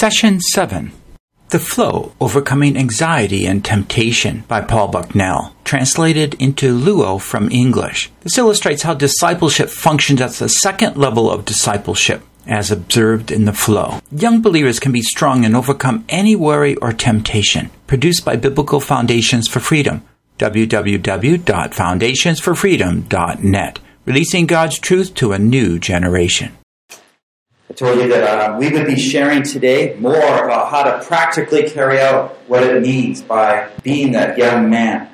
Session 7 The Flow Overcoming Anxiety and Temptation by Paul Bucknell, translated into Luo from English. This illustrates how discipleship functions at the second level of discipleship, as observed in the flow. Young believers can be strong and overcome any worry or temptation. Produced by Biblical Foundations for Freedom, www.foundationsforfreedom.net, releasing God's truth to a new generation. I told you that uh, we would be sharing today more about how to practically carry out what it means by being a young man.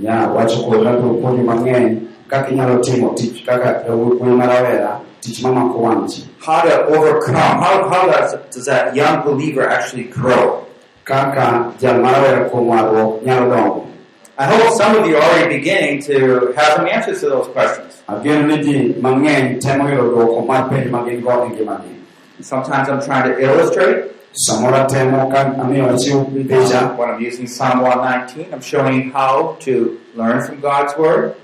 nya wacho kodwa to puonjo mang'eny kaka inyalo timo tich kaka wuoyi ma rawera tich mamako wang' ji How to overcome, how, how does, does that young believer actually grow? kaka jal ma rawera kuom warruok nyalo dongo I hope some of you are already beginning to have some answers to those questions. ageno ni ji mang'eny temo yudo dwoko mar penj ma gin go ngimagi Sometimes I'm trying to illustrate. samoro atemo ka amiyo achiw uh, picha When I'm using Psalm 119, I'm showing how to learn from God's Word.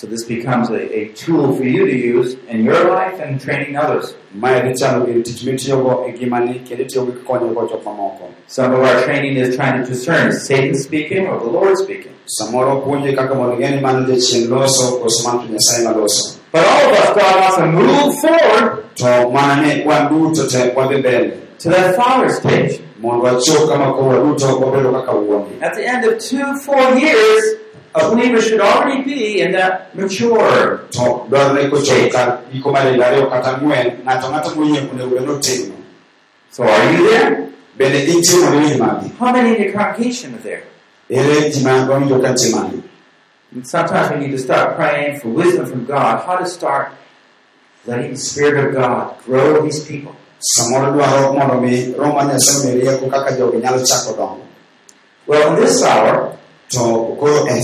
Kanyiso kaka ng'ato nyalo puonjore kopuonjore kuom wach nyasaye And so this becomes a, a tool for you to use in your life and training others. mae dhi chalo gir tich mitiyogo ngimani kendo itiyogo kikonyogo jok mamoko Some of our training is trying to discern Satan speaking or the Lord speaking. samoro puonje kaka mondo ing'e ni mano jachien loso koso mano to nyasaye maloso But all of us, God wants to move forward to mana ni wan duto te wadhi to that Father stage. mondo wachop kama koro waduto wabedo kaka wuondi At the end of two, four years, a believer should already be in that mature. to dwarore kochopo kar giko mar higa ariyo kata ang'wen ng'ato ng'ato moyie onego bed notegno So are you there? bende intie mondo iwinj magi How many in the congregation are there? ere ji ma wawinjo ka nitie magi And sometimes we need to start praying for wisdom from God, how to start letting the Spirit of God grow these people. samoro dwaro mondo mi roho mar nyasaye omi rieko kaka jogi nyalo chako dongo Well, in this hour, to koro en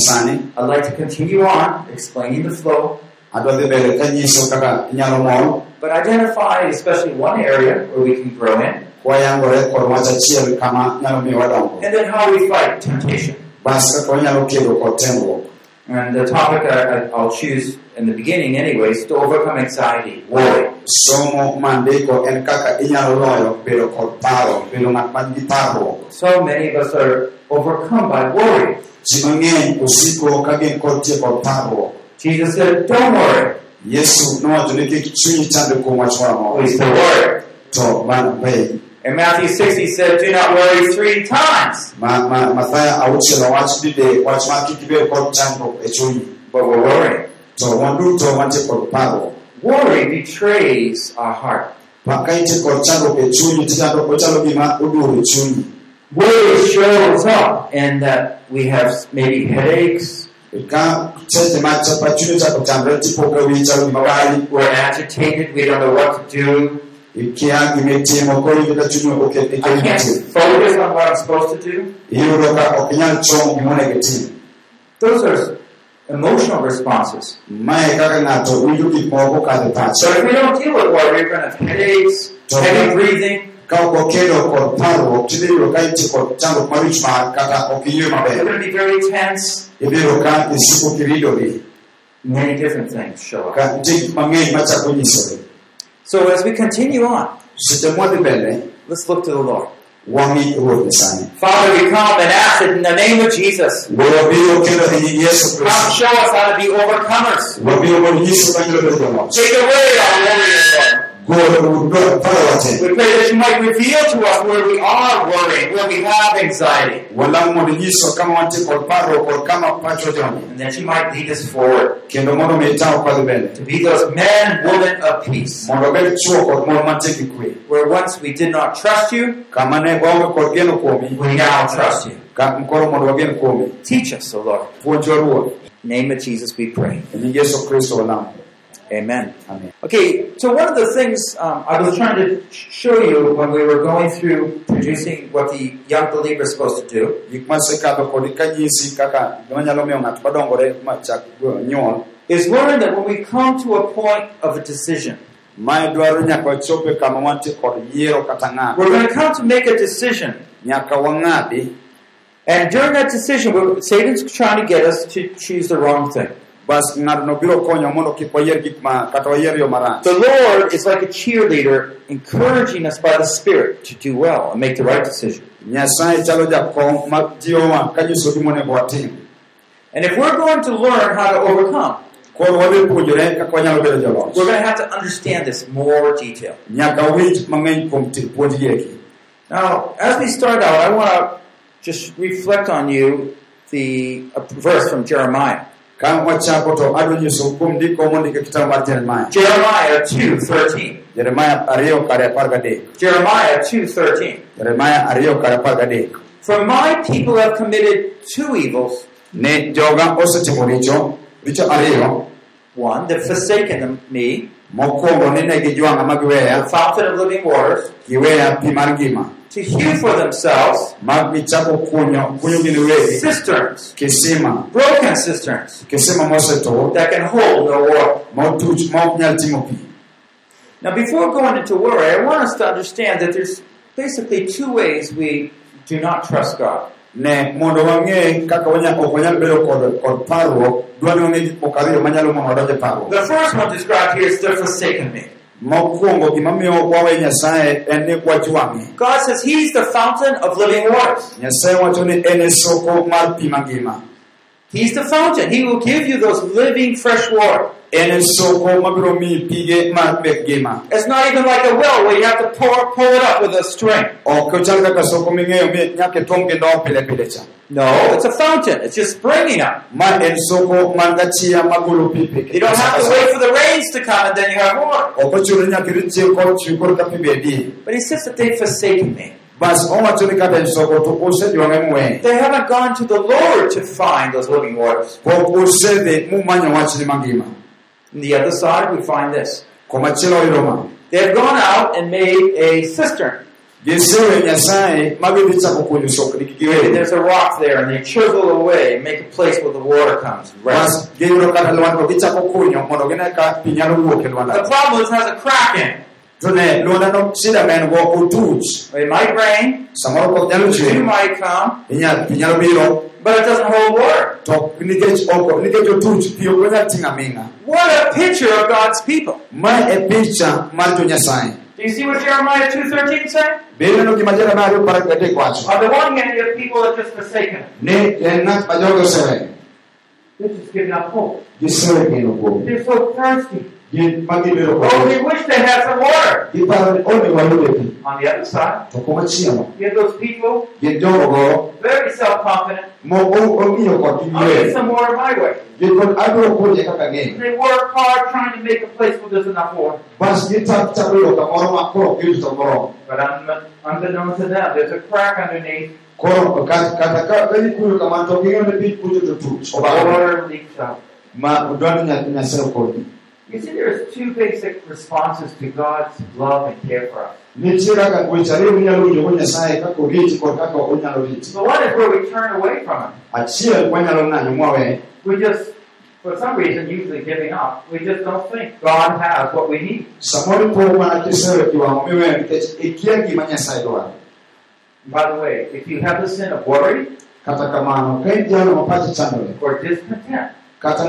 I'd like to continue on explaining the flow, adwa dhi mbele kanyiso kaka inyalo mol but identify especially one area where we can grow in, kwayangore kod wach achiel kama nyalo miyo wadongo and then how we fight temptation. bas kaka wanyalo kedo kod temruok And the topic I, I- I'll choose in the beginning, anyways, to overcome anxiety, worry. somo mandiko en kaka inyalo loyo bedo kod paro bedo ng'at man gi So many of us are overcome by worry. Ji mang'eny osiko ka kod tie kod parruok Jesus said, "Don't worry." yesu nowacho ni kik chunyi chande kuom wach moro amora still worry. to man be In Matthew 6, he said, "Do not worry three times." ma, ma, Mathayo auchiel wach dide wach ma kik ibed kod chandruok e chunyi But we're worrying. to wan duto wantie kod parruok Worry betrays our heart. Ma ka intie kod chandruok e chunyi to chandruok ochalo gima oduoro e chunyi Worry shows up and that we have maybe headaches, ka seche ma chapa chunyi ochako chandore tipo ka wiyi chalo gima wali we're agitated, we don't know what to do. ikia gimitimo koro iwinjo ka chunyi ok oket I can't focus on what I'm supposed to do. iyudo ka ok inyal chomo gimonego itim Those are emotional responses. mae kaka ng'ato winjo gik moko kadho So if we don't deal with worry, we're going to have headaches, heavy breathing, ka ok okedo kod parruok tidhi yudo ka intie kod chandruok mar wich kata ok iywe maber going to be very tense. ibiro ka isiko Many different things show up. nitie gik mang'eny machako nyisore So as we continue on, seche mwadhi mbele let's look to the Lord. wang'i ruoth nyasaye Father, we come and ask it in the name of Jesus. wuoro biro kendo nying yesu Come show us how to be overcomers. wabiro mondo nyiso ka nyalo bedo joloch Take away our worry, Lord. We pray that you might reveal to us where we are worrying, where we have anxiety, walamo mondo kama wantie kod kama pacho and that you might lead us forward. Kendo mondo mi itaw kwadhi mbele to be those men and women of peace. mondo chuo kod mon mantie gi kwe Where once we did not trust you, kama ne waonge kod we now trust you. ka koro mondo Teach us, O Lord. puonjwa ruoth In the name of Jesus we pray. Amen. amen Okay, so one of the things um, I was trying to show you when we were going through producing what the young believer is supposed to do gik masekadho kodi kanyisi kaka gima miyo ng'ato madongore machak nyuol is learning that when we come to a point of a decision, mae dwaro nyaka wachope kama wantie kod yiero kata ng'ado we're going to come to make a decision. nyaka wang'adi And during that decision, Satan's trying to get us to choose the wrong thing. Bas ng'atno biro konyo mondo kik wayier gik ma kata wayier yo marach The Lord is like a cheerleader encouraging us by the Spirit to do well and make the right decision. nyasaye chalo jakom ma jiwowa ka nyiso gima watim And if we're going to learn how to overcome, koro wadhi puonjore kaka wanyalo bedo joloch we're going to have to understand this more detail. nyaka winj mang'eny kuom ti- puonj gi eki Now, as we start out, I want to just reflect on you the a verse from Jeremiah. Ka wachako to adwa nyiso kuom ndiko mondik e kitabu mar jeremaya Jeremiah 2.13. jeremaya ariyo kare apar gadek Jeremiah 2.13. jeremaya ariyo kare apar gadek For my people have committed two evils. ne joga osetimo richo richo ariyo. One, they've forsaken me, mokwongo ni ne gijwang'a ma the fountain of living waters, giweya pi mar ngima to hew for themselves ma gichako kunyo kunyo gin cisterns, kisima broken cisterns, that can hold no water. motuch ma ok nyal ting'o pi Now, before going into worry, I want us to understand that there's basically two ways we do not trust God. ne mondo wang'e kaka ok wanyal bedo kod, kod parruok dwa ni wang'e gik moko ariyo manyalo wadonje parruok The first one described here is they're forsaken me. mokwongo gimamiyo wawe nyasaye en ni wajwang'e God says He's the fountain of living waters. nyasaye wacho ni en e soko mar pi mangima He's the fountain. He will give you those living fresh water. En soko mabiro miyi pige mar mek ngima It's not even like a well where you have to pour, pull it up with a string. ok ochal kaka soko ming'eyo mi nyaka itwom gi ndo pile pile cha No, it's a fountain. It's just springing up. ma en soko man gachia magolo You don't have to wait for the rains to come and then you have water. ok ochuno nyaka irit chieng' kod chiw kod ka pi bedie But He says that they've forsaken me. bas owacho ni kata en soko to osejwang'e muwe They haven't gone to the Lord to find those living waters. On the other side, we find this. komachielo oyudo ma They have gone out and made a cistern. gisewe nyasaye ma gidhi chako kunyo soknigi giwegi There's a rock there, and they chisel away and make a place where the water comes. bas Rest. giyudo kata lwanda to gichako kunyo mondo gine ka pi nyalo wuok e The problem is it has a crack in it. To ne lwandano shida ma en go otuch It might rain, samoro koth nyalo dew chwe might come, inya- pi nyalo biro but it doesn't hold water. to nikech oko nikech otuch pi ok onyal ting'o aming'a What a picture of God's people. ma e picha mar jo nyasaye Do you see what Jeremiah 2.13 said? be ineno gima jeremia ariyo par gadek wacho On the one hand, you have people that just forsaken. Him. ni en ng'at ma joge oseweyo They're just giving up hope. gisewe geno kuome They're so thirsty. Gibedo Oh, kod wish they had some water. giparo ni one wayude pi On the other side, you have those people. Gin jogo go very self-confident. mo o- ong'iyo kodgi I'll get some water my way. gin kod abiro puonje kaka ng'eyo They work hard trying to make a place where there's enough water. bas gichako chako yudo kamoro ma koro ok giyud to moromo But un- unbeknownst to them, there's a crack underneath. koro kat- kata ka ka gikuyo kamano to ging'eyo ni piny kucho to tuch obagore Water leaks out. You see, there's two basic responses to God's love and care for us. The one is where we turn away from Him. We just, for some reason, usually giving up, we just don't think God has what we need. By the way, if you have the sin of worry kata kamano ka or discontent, kata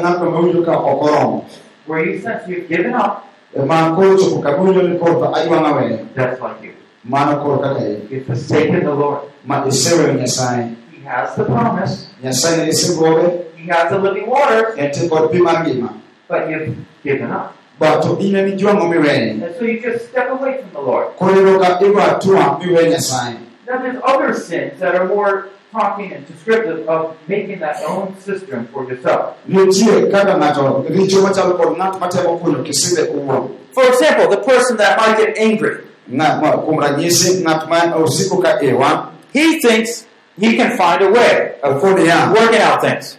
where you sense you've given up, ema koro chopo kamiwinjo ni koro to ajwang'a that's like you. mano koro kaka in You've forsaken the Lord. ma iseweyo nyasaye He has the promise. nyasaye nigi singruoge He has the living water, entie kod pi mar ngima but you've given up. ba to in emi jwang'o miweye And so you just step away from the Lord. koro iyudo ka igo atua miwe nyasaye Now there's other sins that are more talking and descriptive of making that own system for yourself. nitie kaka ng'ato richo machalo kod ng'at matemo kunyo kisinde owuon For example, the person that might get angry. Ng'at ma- kuom ranyisi ng'at ma osiko ka iwa He thinks he can find a way of working out things.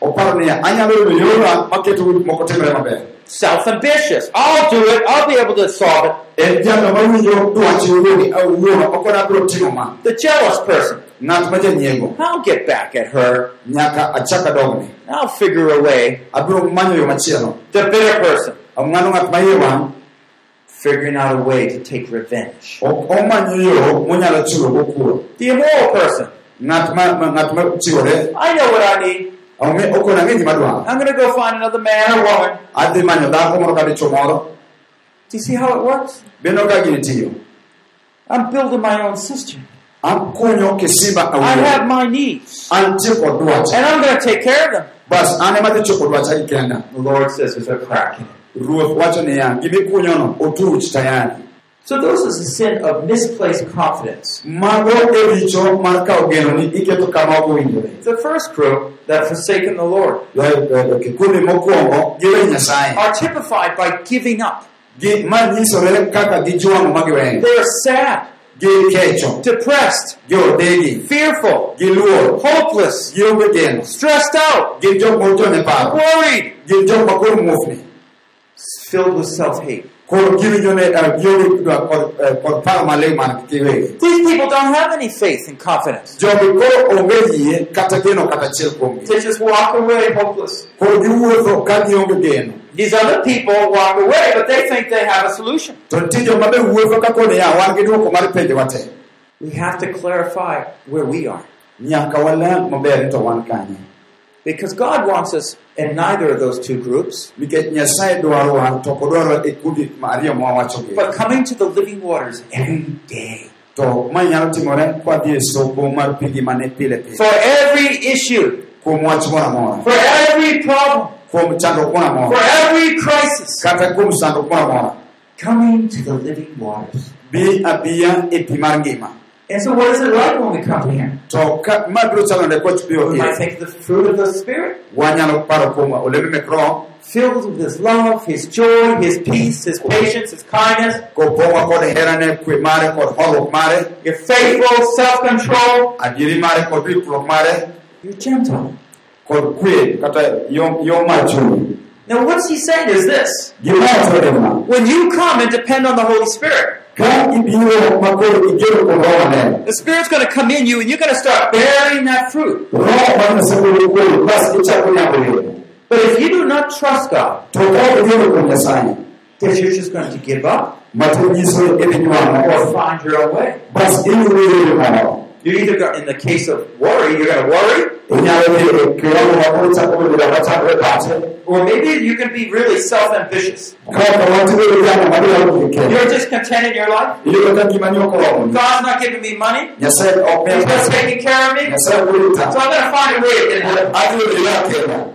Oparo niya anyalo yudo yora maketo gik moko timre maber Self-ambitious. I'll do it. I'll be able to solve it. en jalo mawinjo dwach wuogi awuon ok ona biro timo ma The jealous person. ng'at ma janyiego I'll get back at her. nyaka achak adogne I'll figure a way. abiro manyo yo machielo The bitter person. ng'ano ng'at ma iye wang' Figuring out a way to take revenge. ok omanyo yo monyalo chulogo kuo The immoral person. ng'at ma ma- ng'at ma chiwore I know what I need. Ong'e- okona ang'e gima I'm going to go find another man or woman. adhi manyo dhako moro kata dichuo Do you see how it works? bendo ka gini tiyo I'm building my own system. akunyo kisimba I have my needs. antie kod And I'm going to take care of them. bas an ema dhi chopo dwacha gi kenda The Lord says there's a crack in it. ruoth wacho niya gimikunyono otuch tayari So this is a sin of misplaced confidence. mago richo mar kawo geno ni iketo kama ok owinjore The first group that forsaken the Lord. Kikundi mokwongo giwe nyasaye are typified by giving up. Gi- ma nyisore kaka gijwang'o ma giweyo They are sad, depressed, fearful, hopeless, stressed out, worried, gin jok ma koro muofni filled with self-hate. koro giwinjo ne gionge dwa kod kod paro maling man giwegi These people don't have any faith and confidence. jogi koro onge yie kata geno kata achiel kuomgi They just walk away hopeless. koro giwuotho ka gionge geno These other people walk away, but they think they have a solution. to nitie joma be wuotho ka koni ya wan gi duoko mar penjowa te We have to clarify where we are. Because God wants us in neither of those two groups, nikech nyasaye dwarowa to ok odwaro kundi ma ariyo mawawachogi but coming to the living waters every day. to ma nyalo timore kwadhi soko mar pigi mane pile pile For every issue, kuom wach moro amora for every problem, kuom chandruok moro for every crisis, kata kuom sandruok moro amora coming to the living waters. Bi abiya pi mar ngima And so, what is it like when we come here? to ka ma biro chalo nde koch biro We might think the fruit of the Spirit, wanyalo paro kuom olembe mek roho filled with His love, His joy, His peace, His patience, His kindness. kopong'wa kod herane kwe mare kod horuok mare You're faithful, self-control. adieri mare kod ritruok mare You're gentle. kod kwe kata yo yo mar chuny Now, what's He saying is this: gimawacho en ma when you come and depend on the Holy Spirit, ka ibiro makoro igeno kuom roho maler the Spirit's going to come in you, and you're going to start bearing that fruit. roho mar nasegolo kuomi bas ichako nyago olemo But if you do not trust God, to ka ok igeno kuom nyasaye then you're just going to give up. mati nyiso idhi nywang'o or find your own way. Bas iyudo yore moro You're either going, in the case of worry, you're going to worry, inyalo dhi kiwango makoro chako bedo machakore pache or maybe you can be really self-ambitious. kaka watibedo jamo madwaro dhi kende You're just content in your life. iyudo ka ngimani ok oromoni God's not giving me money. He's miya not taking care of me. So I'm going to find a way to get help. adhi bedo ya kenda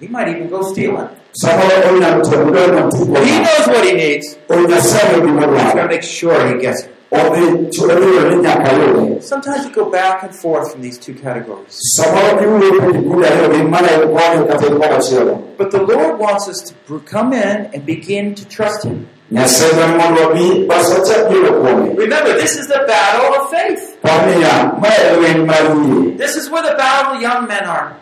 He might even go stealing. samoro onyalo timo dwaro He knows what he needs. o nyasaye He's going to make sure he gets it. Odhi chulo ni nyaka yude Sometimes you go back and forth from these two categories. samoro iwuotho kikundi ariyo gi mana en koni kata en komachielo But the Lord wants us to come in and begin to trust Him. nyasaye dwaro mondo wabi bas wachak yudo kuome Remember, this is the battle of faith. pamiya mae lweny mar yie This is where the battle of the young men are.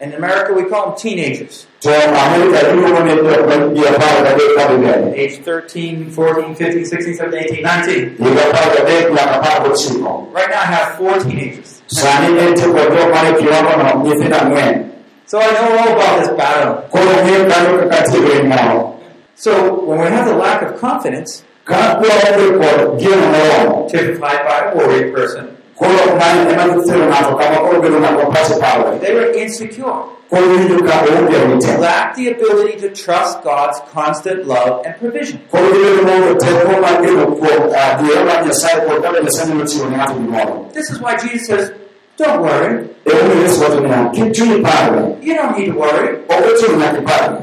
Mae kama joma warruok nitiere In America, we call them teenagers. to amerika iluongo ni jokma ji apar gadek kadhi mbele Age 13, 14, 15, 16, 17, 18, 19. higa apar gadek nyaka apar gochiko Right now, I have four teenagers. sani entie kod jok mane kiwangono So I know all about this battle. koro ng'eyo kanyo kaka tie lweny moro So when we have the lack of confidence, ka waonge kod geno moromo typified by a worried person, koro mano ema thiro ng'ato kama koro bedo ng'ato pache parore they were insecure, koro winjo ka oonge arita lack the ability to trust God's constant love and provision. koro gibedo maonge teko mar geno kuom adiera mar nyasaye kod kaka nyasaye nyalo chiwo ne ng'ato gimoro This is why Jesus says, Don't worry. emomiyo yesu wacho niya kik chunyi parre You don't need to worry. ok ochuno nyaka iparre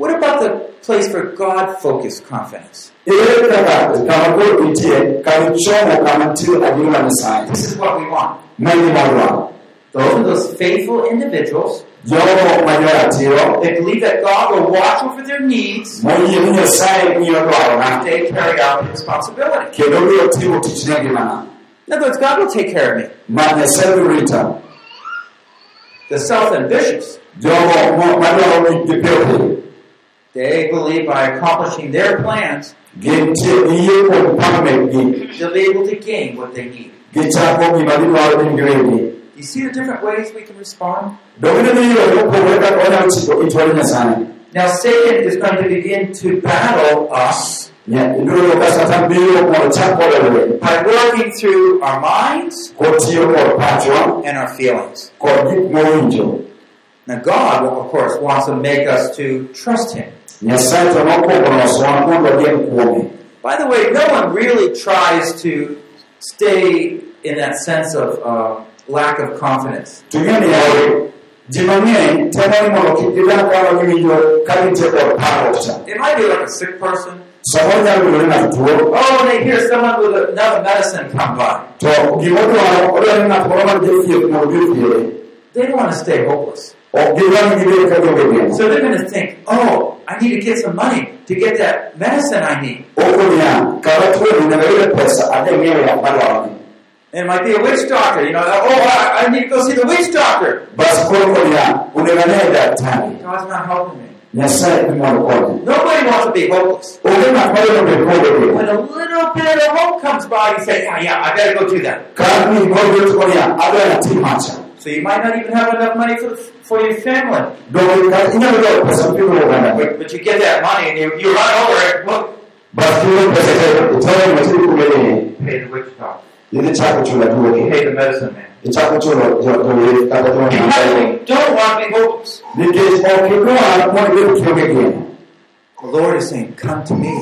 What about the place for God focused confidence? ere kaka kama koro nitie kama chomo kama nitie adiera mar nyasaye This is what we want. ma gima dwaro Those are those faithful individuals jogo ma joratiro that believe that God will watch over their needs moyie ni nyasaye ng'iyo dwarona if they carry out the responsibility. kendo biro timo tichne ngimana In other words, God will take care of me. ma nyasaye biro The self-ambitious, jogo they believe by accomplishing their plans, gintie giyie kuom paro mekgi they'll be able to gain what they need. gichako gima gidwaro gin giwegi You see the different ways we can respond? donge ni yore mopogore kaka wanyalo chiko itwa ni nyasaye Now, Satan is going to begin to battle us. Ndugu kasata biro kod chako lewel by working through our minds kod tiyo kod pachwa and our feelings. Now, God, of course, wants to make us to trust Him. Nyasaye to nokwongo losowa mondo wadieg kuome. By the way, no one really tries to stay in that sense of uh, lack of confidence. To ng'eni yaye, ji mang'eny temo ni mondo kik gidag kama giwinjo ka gintie kod parruok cha. It might be like a sick person. Samoro nyalo bedo ni ng'ato tuo, Oh, they hear someone with another medicine come by. to gimodwaro odwaro ni ng'at moro man gi thieth mondo odhi othiedhe. They don't want to stay hopeless. Ok gidwar ni gibed ka gionge geno. So they're going to think, oh, I need to get some money to get that medicine I need. Oko niya, kara tuo ni nyaka yude pesa adhi ng'iewo yath madwaroni. And it might be a witch doctor, you know, oh, I, I need to go see the witch doctor. Bas koro ko niya, onego ane daktari. God's not helping me. Nyasaye dhi mondo konye. Nobody wants to be hopeless. Onge ng'at madwaro bedo kode geno. When a little bit of hope comes by, you say, yeah, yeah, I better go do that. Ka ni kod yot ko niya, adwaro atim macha. So you might not even have enough money for, for your family. Donge ka inyalo dwaro pesa mipimo oganda. But, but you get that money and you, you run over it, look, Bas kiyudo pesa te itayo matiri kumene pay the witch doctor. idhi chako chulo duogi. Pay the medicine man. Ichako chulo joweth kata joma Because we don't want to be hopeless. Nikech ok idwar mondo ibed kionge geno. The Lord is saying, come to me.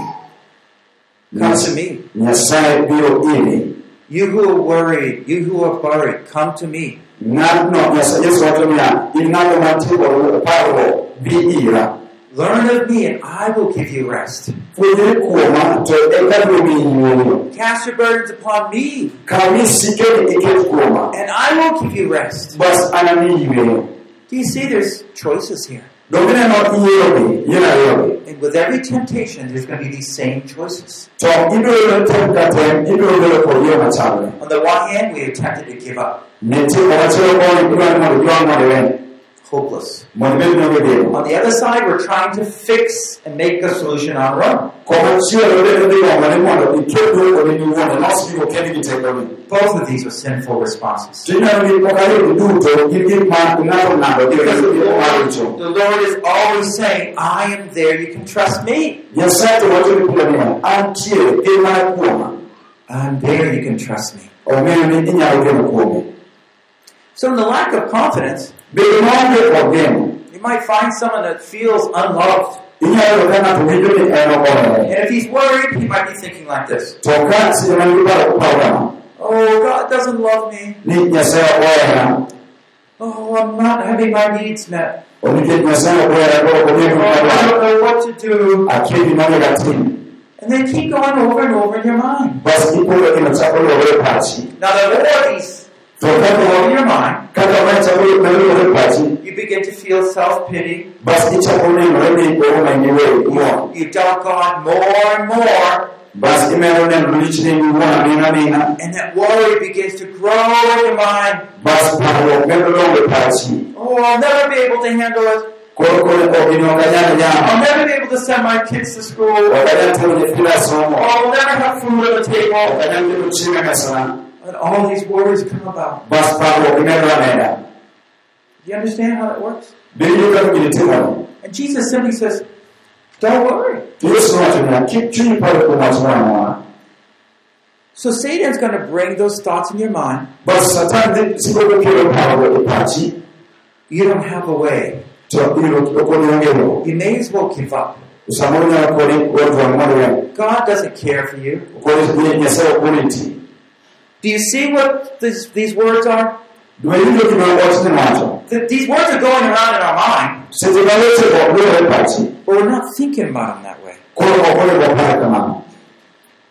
Come to me. Nyasaye biro iri. You who are worried, you who are worried, come to me. Ng'atno Nyasaye Yesu wacho niya, in ng'ato mantie kod parruok, bi ira. Learn of me and I will give you rest. Puonjri kuoma to eka duogi yueyo. Cast your burdens upon me Kaw misikeni iket kuoma. and I will give you rest. Bas anamiyi yueyo. Do you see there's choices here? Donge ineno yiero gi, yien ariyogi. And with every temptation, there's going to be these same choices. To ibiro yudo tem ka tem, ibiro bedo kod yo machalre. On the one hand, we are tempted to give up, Nitie komachielo koni idwaro ni mondo iywang' mondo iwe. hopeless. Mondo ibed maonge. On the other side, we're trying to fix and make a solution on our own. Komachielo bende dhi gombo ni mondo ikel duoko ni iwuon, ilos gigo kendi gi tekoni. Both of these are sinful responses. Tineno gik moko ariyo duto gin gik ma ng'ato ng'ado gi Because the. Lord, is always saying, I am there, you can trust me. Nyasaye to wacho ni pile niya, antie, gin mana kuoma. I'm there, you can trust me. Ong'eyo ni inyalo geno kuome. So in the lack of confidence, Bedo maonge kod geno, you might find someone that feels unloved. inyalo yudo ka ng'ato winjo ni en ogohere. And if he's worried, he might be thinking like this. To ka seche man gi paro paro Oh, God doesn't love me. ni Nyasaye ok ohera, Oh, I'm not having my needs met. o nikech Nyasaye ok ohera koro ok Oh, I don't know what to do. Akia gima onego atim. And they keep going over and over in your mind. Bas ipuro gino chako luwore pachi. Now, the these To go kaka over your mind, kaka mae chako luwore pachi, you begin to feel self-pity. bas ichako nenore ni oro ma iwuoyo iwuon. You doubt God more and more. Bas imedo neno lichni iwuon aming'a aming'a. And that worry begins to grow in your mind. Bas parruok medo dongo pachi. Oh, I'll never be able to handle it. Koro koro ok gini ok anyal I'll never be able to send my kids to school. Ok anyal tero nyithinda Oh. I'll never have food on the table. Anyal keto chiemo mesana. And all these worries come about. Bas imedo ameda. Do you understand how that works? Biro kaka gini timore. And Jesus simply says, don't worry. To Yesu nowacho niya, kik chunyi paro kuom wach moro amora. So Satan's going to bring those thoughts in your mind. Bas Satan dhi siko kokelo parruok pachi. You don't have a way. To iro ok onego ng'eyo. You may as well give up. Samoro nyalo koni wadwaro mondo iwe. God doesn't care for you. Koni Nyasaye ok oriti. Do you see what this, these words are? Dwe winjo gima wachni wacho. Th- these words are going around in our mind, Seche ma weche go luwore pachi, but we're not thinking about them that way. koro ok onego wapar kamano.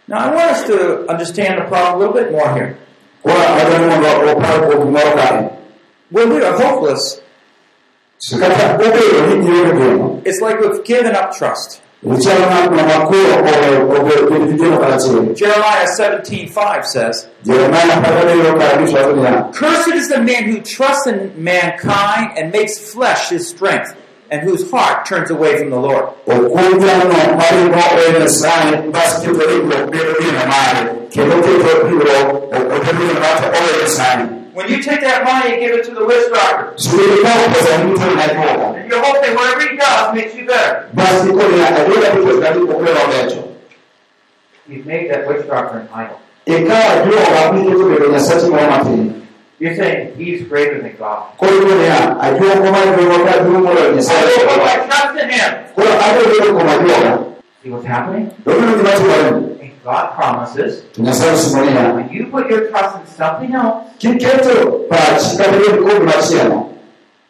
Now, I want us to understand the problem a little bit more here. Koro adwaro ni mondo wapar kuom gimoro kae. When we are hopeless, So kata obedo ni ionge geno, it's like we've given up trust. Ichalo ng'atno ma koro oweyo obedo bedo gi geno karachiel. Jeremiah 17:5 says, Jeremia apar gabiriyo kar abich wacho niya, Cursed is the man who trusts in mankind and makes flesh his strength, and whose heart turns away from the Lord. Okum jalno maringo Nyasaye bas keto ringruok bedo geno mare, kendo keto riwruok obedo geno mare oweyo Nyasaye. When you take that money and give it to the witch doctor, So ikawo pesa duto na iduoko. and you're hoping whatever he does makes you better. Bas ikone nyaka ayuda duto kadi okelo obecho. You've made that witch doctor an idol. ikawa juoga kulikitu nyasachi mo matini You're saying he's greater than God. koyo ya ajuo koma juoga ka juo mo I will put my trust in him. koyo ado juo koma juoga See what's happening? Dokino kimachi wale And God promises when you put your trust in something else, kiketo pachi ko machiano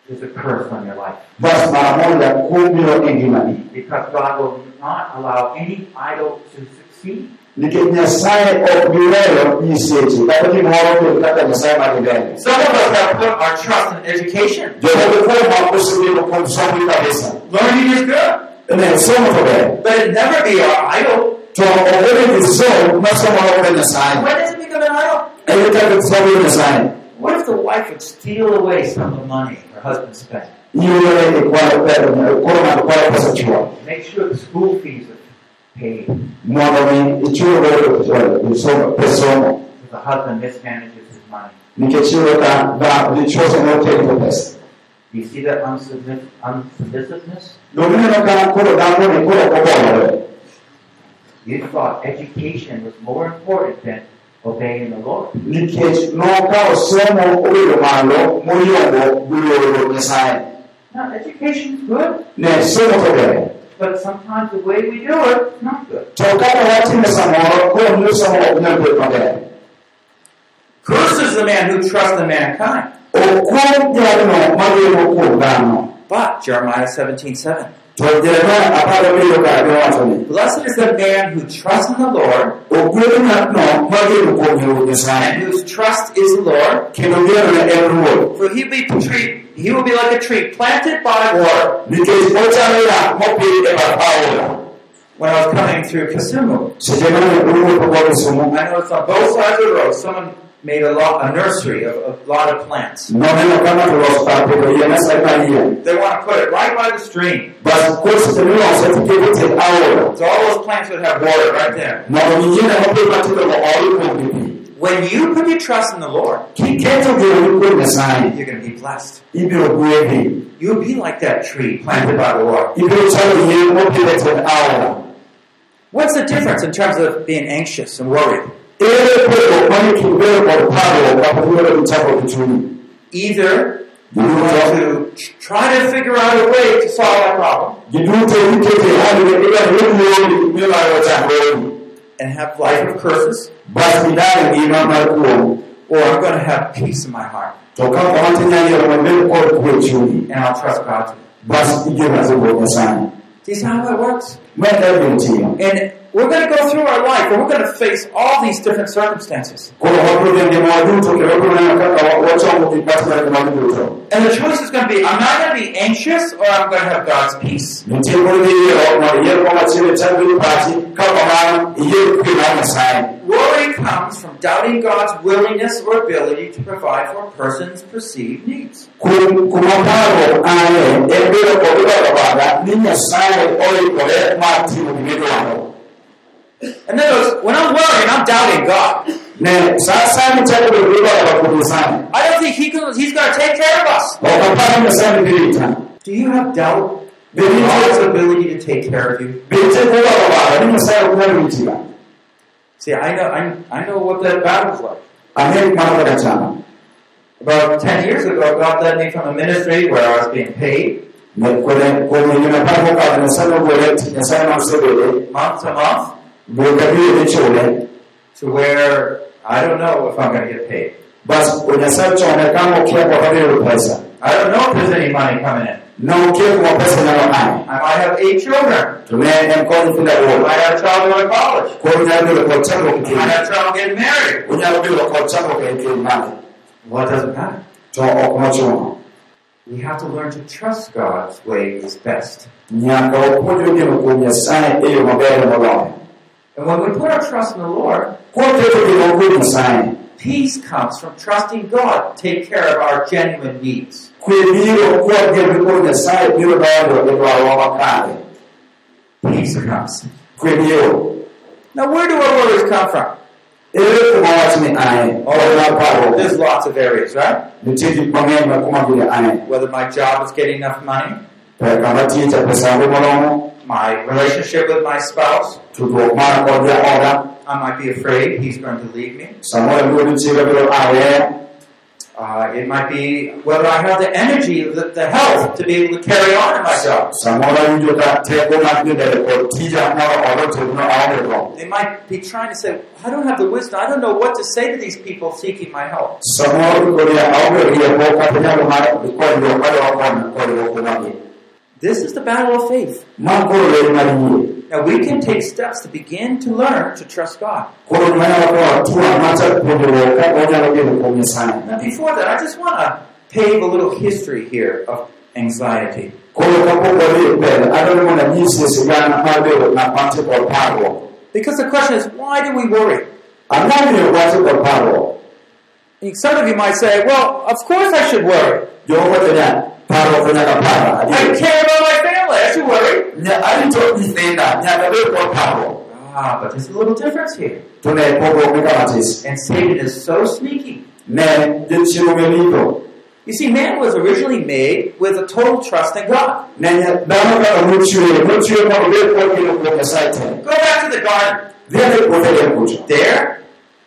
there's a curse on your life. basi mara moja kubiro engimani Because God will not allow any idol to succeed. nikech nyasaye ok bi weyo nyiseche kata gimoro kel kaka nyasaye madhi mbele Some of us have put our trust in education. jomoko kuomwa osebedo kuom somo kabisa Learning is good, ne somo to ber but it never be our idol. To obedo gi somo ma somo ok nyasaye When does it become an idol? ere kaka somo nyasaye What if the wife would steal away some of the money her husband spent? e kwaro pesa koro ng'ato kwaro pesa chuo Make sure the school fees are paid. mondo mi ichul godo somo pes somo If the husband mismanages his money. nikech iyudo ka dha- dichuo sama otedo pesa Do you see that unsubmiss- unsubmissiveness? domineno ka koro dhako ni koro obolore You thought education was more important than obeying the Lord. nikech nokawo somo obedo malo moyombo luoro nyasaye Now, education's good, ne somo to ber but sometimes the way we do it is not good. to kaka watime samoro koro miyo somo ok nyal bet maber Cursed is the man who trusts in mankind. okwom jalno mageno kuom dhano But, Jeremiah 17 7. to jeremia apar gabiriyo kar giwacho ni Blessed is the man who trusts in the Lord, ogwedh ng'atno mageno kuom ruoth and whose trust is the Lord, kendo genone en ruoth for he will be tree, he will be like a tree planted by water. nikech ochalo yath mopidh bath aora When I was coming through Kisumu, seche mane owuotho go Kisumu I noticed on both sides of the road, someone made a, lot, a nursery of a lot of plants. noneno ka ng'ato oloso kar pidho yien asayi mar yien They want to put it right by the stream. But course the bas koro seche milose tiketo tie aora So all those plants would have water right there. mondo mi yiende mopidh matindo go ol kuom gi pi When you put your trust in the Lord, kiketo genoni kuom nyasaye you're going to be blessed. You'll be like that tree planted by the water. ibiro chalo yien mopidh e tiend aora What's the difference in terms of being anxious and worried? Ere pogruok manie kind bedo kod parruok kapok yudo gi chakruok chunyi Either you want to try to figure out a way to solve that problem. Giduto ikete e hali ne idwaro yodi milayo chandruogi and have life of curses, but bas idag ngima mar kuom or I'm going to have peace in my heart. To ka kamano tinyalo yiero mondo ibed kod kwe e chunyi and I'll trust God. bas igeno asibuok nyasaye Do you see how that works? ma e kaka gini tiyo And we're going to go through our life and we're going to face all these different circumstances. koro wabiro dhi ngimawa duto kendo wabiro neno kaka wa- wachomo gik matimore ngimagi duto And the choice is going to be, I'm I going to be anxious or I'm going to have God's peace? nitie koro gi yiero mondo iyier koma achiel chal gi pachi ka kamano iyier kwe mar nyasaye Worry comes from doubting God's willingness or ability to provide for a person's perceived needs. In other words, when I'm worrying, I'm doubting God. ne sa asaya michako bedo gi dwaro kod nyasaye I don't think he can, He's going to take care of us. ok aparo ni nyasaye ni rita Do you have doubt in God's nitie ability to take care of you? be nitie dwaro bada ni nyasaye ok nyal ritiga See, I know, I, I know what that battle's like. ang'e gik mano kaka chama About 10 years ago, God led me from a ministry where I was being paid Ne kuom kuom higni apar mokadho nyasaye nogole tich nyasaye nosebede month dwe ka dwe michule to where I don't know if I'm going to get paid. bas nyasaye chone kama okia kaka dhi yudo pesa I don't know if there's any money coming in. No nokia kuma pesa nyalo ae I might have eight children. to ne en kod nyithindo I aboro might have child going to college. koro nyalo bedo kod chandruok I might have child getting married. onyalo bedo kod chandruok keny mare Well, it doesn't matter. mochuno We have to learn to trust God's way is best. And when we put our trust in the Lord, kwaketo geno kuom nyasaye peace comes from trusting God to take care of our genuine needs. kwe biro kwageno kuom nyasaye biro donjo dwarowa makare Peace comes. Now, where do our worries come from? ere kuma wach ni ae ol oh, mar parruok There's lots of areas, right? nitie gik mang'eny ma kuma gini ae Whether my job is getting enough money, Perkamatija pesavo molomo, my relationship with my spouse. tudruok mara kod jaoda, I might be afraid he's going to leave me. samoro luoro chiega biro aweya, Uh, it might be whether I have the energy, the, the health to be able to carry on in myself. samoro awinjo ka teko mar dhi kod tija moro oro tegno aonge go. They might be trying to say, I don't have the wisdom. I don't know what to say to these people seeking my help. This is the battle of faith. Now we can take steps to begin to learn to trust God. Now before that, I just want to pave a little history here of anxiety. Because the question is, why do we worry? Some of you might say, well, of course I should worry. Jomoko wacho niya, parruok to nyaka para. I care about my family. I should worry. Nya- Arito nyithinda nyaka bed kod parruok. Ah, but there's a little difference here. To ne pogruok ni kama tis. And Satan is so sneaky. Ne jochiwo melito. You see, man was originally made with a total trust in God. Ne nya- dhano kaka nochweyo, nochweyo mondo obed kod geno kuom Nyasaye te. Go back to the garden. Dhi ane puothe Eden kucho. There,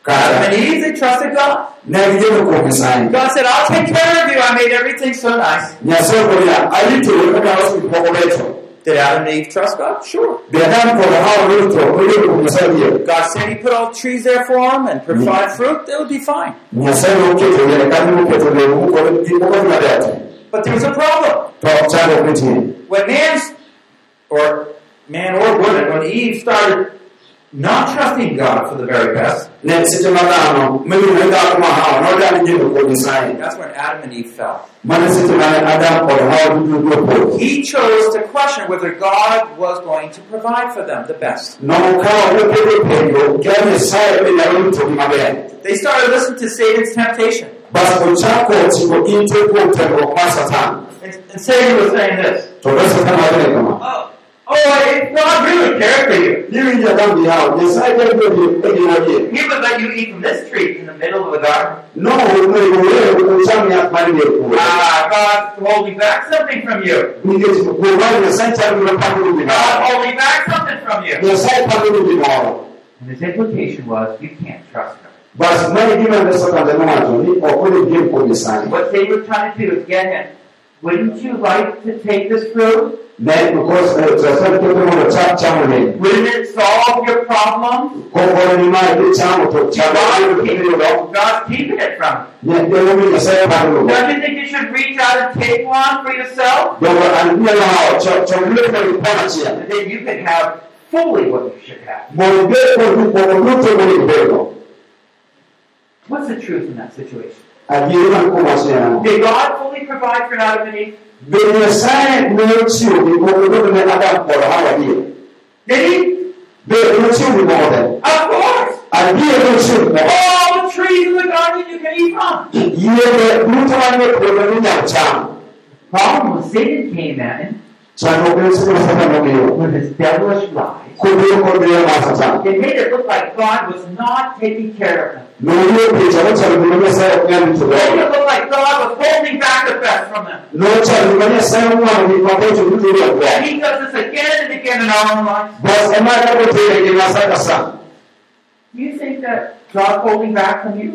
Adam and Eve, they trusted God. ne gigeno kuom Nyasaye. God said, I'll take care of you. I made everything so nice. Nyasaye okono niya, aritou kaka aloso gik moko becho. Did Adam and Eve trust God? Sure. Be Adam kod Hawa norito, noyudo kuom Nyasaye adier. God said He put all trees there for them and provide fruit. They would be fine. Nyasaye noketo yien kata noketo lemo kod gik moko dhi maber te. But there was a problem. To chandruok nitie. When man's, or man or woman, when Eve started not trusting God for the very best, Ne seche ma dhano, miluongo ni dhako ma Hawa, nodani geno kuom Nyasaye. that's when Adam and Eve fell. Mane seche mane Adam kod Hawa duto opodho. He chose to question whether God was going to provide for them the best. Nokawo noketo penjo, ka Nyasaye be nyalo ritogi maber. They started listening to Satan's temptation. Bas ochako chiko ite kuom temruok. And, and Satan was saying this To be Satan wachone kama. Oh, oh I- God really cared for you. Niwinjo Adam gi Hawa, Nyasaye ber godo e ngima gi. He would let you eat from this tree in the middle of the garden. No, onego weyo ocham yath mar dier puodho. Ah, God's holding back something from you. Nikech kuom mano Nyasaye chalo gima pando God's gimoro. holding back something from you. Nyasaye pando gimoro. And his implication was, you can't trust him. Bas mano gima ne Satan ne owacho ni ok onego gem kuom Nyasaye. What they were trying to do is get him. Wouldn't you like to take this fruit? Ne because Nyasaye keto mondo cham chamo ne. Wouldn't it solve your problem? Kokono ni mae ki chamo to chamo ne yudo. God's keeping it from. Ne demo mi Nyasaye pando go. Don't you think you should reach out and take one for yourself? Nyalo hawo cho cho lwet mo ni pona achiel. And then you can have fully what you should have. Kod gik moko duto. What's the truth in that situation? Adieri man kuom wachni en ang'o? Did God fully provide for Adam and Eve? Bende Nyasaye ne ochiwo gik moko duto ne Adam kod Hawa adier? Did he? Bende nochiwo gik moko te? Of course! Adier nochiwo gik moko. All the trees in the garden you can eat from. Yiende duto manie puodho minyalo cham. Problem was Satan came in Chandruok ne seche ma Satan nobiro. with his devilish lies. Mar made it look like God was not taking care of them. It made it look like God was holding back the best from them. And he does this again and again in our own lives. Do you think that God's holding back from you?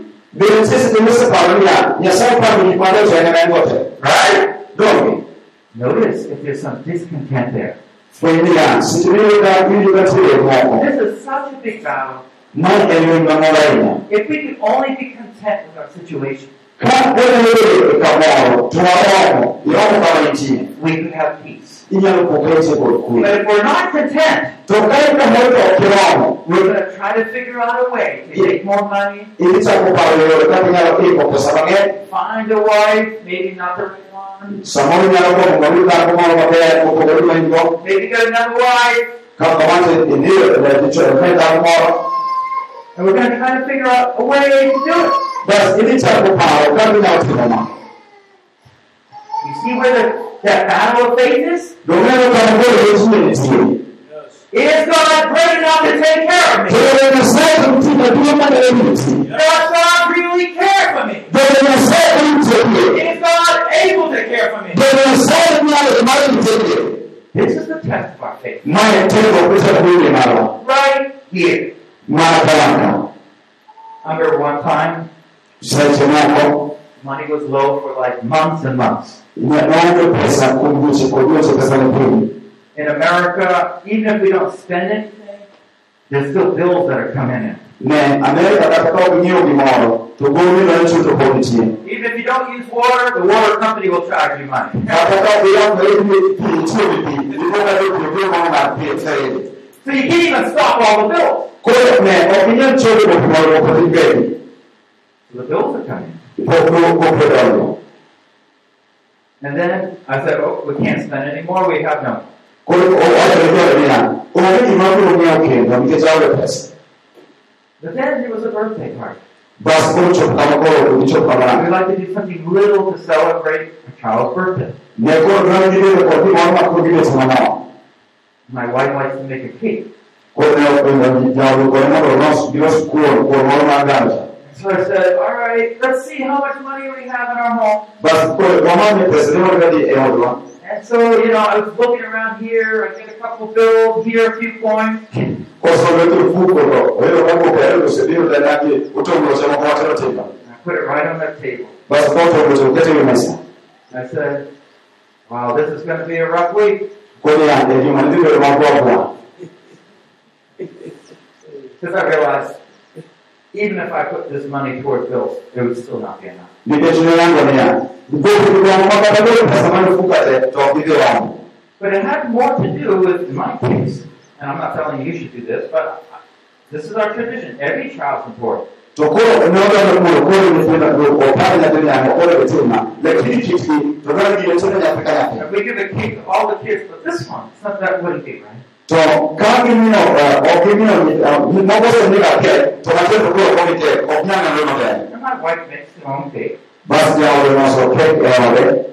Right? Notice if there's some discontent there. Fweny niya, seche miyudo ka winjo ka tuye moko, This is such a big battle. mae en lweny mamoro ahinya. If we could only be content with our situation, We could have peace. But if we're not content, we're going to try to figure out a way to make more money, find a wife, maybe not the right one, maybe get another wife, and we're going to try to figure out a way to do it. Bas idhi chako paro kaka inyalo timo ma. You see where the, that battle of faith is? Dong'eyo kama koro wechni nitie. Is God great enough to take care of me? Bende Nyasaye nitie maduong' manyalo riti. Does God really care for me? Bende Nyasaye rito pie. Is God able to care for me? Bende Nyasaye nyalo mar rito pie. Mae teko kusa kuili malo. right here. I remember one time. Money was low for like months and months. Naonge pesa kumbuche kujuche pesa ni pili. In America, even if we don't spend anything, there's still bills that are coming in. Ne Amerika katika kunyio kimoro. Tugumi na nchi tofauti. Even if you don't use water, the water company will charge you money. Katika kuya kwa hivi pili chumi pili. Ndikoka hiyo kwa mwana pia tsaidi. So you can't even stop all the bills. Bills are coming. And then I said, oh, we can't spend anymore. We have no. Kwa hiyo watu walikuwa bila. Kwa hiyo mambo ni yake na mkezawe pesa. But then was a birthday party. Basi kwa hiyo kama kwa kulicho We like to do something little to celebrate a child's birthday. Ne kwa ndio ndio kwa hiyo mama kwa hiyo sana. My wife likes to make a cake. So I said, all right, let's see how much money we have in our home. Basi kwa hiyo mama ni pesa ndio ndio euro. And so, you know, I was looking around here. I get a couple bills, here a few coins. Kwa sababu tu fuko ndo. Wewe kama kwa hiyo sio ndio ndani utongo sema kwa tena tena. And I put it right on that table. Basi kwa hiyo ndio ukete hiyo mesa. And I said, wow, this is going to be a rough week. Kwa hiyo ndio ndio mambo hapo. Because I realized, even if I put this money towards bills, it would still not be enough. Ndio jina yangu ni ya. Nguvu kwa mama kwa hiyo pesa mali fukate tuwapigie wangu. But it had more to do with, in my case, and I'm not telling you you should do this, but this is our tradition. Every child's important. Tokoro unaona na kwa kwa ni kwenda kwa kwa pale na dunia na kwa ile tena. Lakini kitu tunataka kile tena ya Afrika yake. If we give a cake to all the kids, but this one, it's not that wouldn't be right. To kama mimi na kwa mimi na ni mambo sio ni kake. Tunataka kwa kwa mite kwa nyama ndio ndio. And my wife makes her own cake. Basi ya wale wanaso keke ya wale.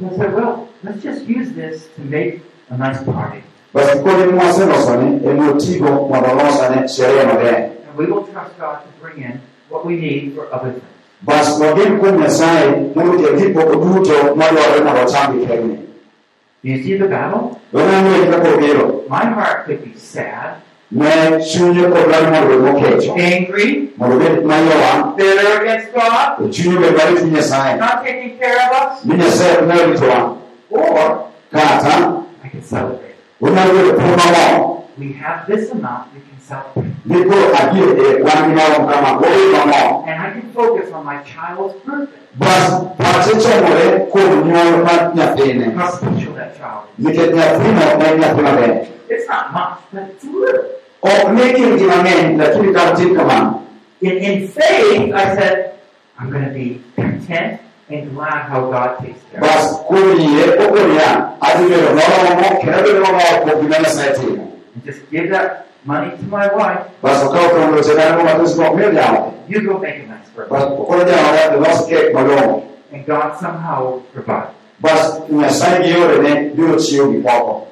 So I said, well, let's just use this to make a nice party. Basi kwa ni mwasema sone emotivo kwa balosa ne sherehe mageni. And we will trust God to bring in what we need for other things. Basi wageni kwa Nyasaye ndiye kipo kuduto mali wa wema wachambi kenge. You see the battle? Wana mwe kwa biro. My heart could be sad, Ne shunye kwa bali angry, Morobe mayowa. bitter against God, Chunye be bali not taking care of us, Ni Nyasaye unayetoa. or Kata I can celebrate. unaweza kupoma wao. We have this amount, we can celebrate. Ndipo ajie wani kama wewe. And I can focus on my child's birthday. Bas pachecho mole ko nyo ma. How special that child Nike nyafino na nyafina be. is. It's not much, but it's little. O neki ngimame lakini kama tika kama. In, in faith, I said, I'm going to be content and glad how God takes care of us. Bas kuriye okuria ajire no mo kerabe no mo ko bimana saiti. And just give that money to my wife. Bas ukao kwa ndo zena no matusi kwa mbele yao. You go make a nice birthday. Bas kwa ndio wale ndio cake malongo. And God somehow will provide. Bas Nyasaye yore ne ndio chio bipoko.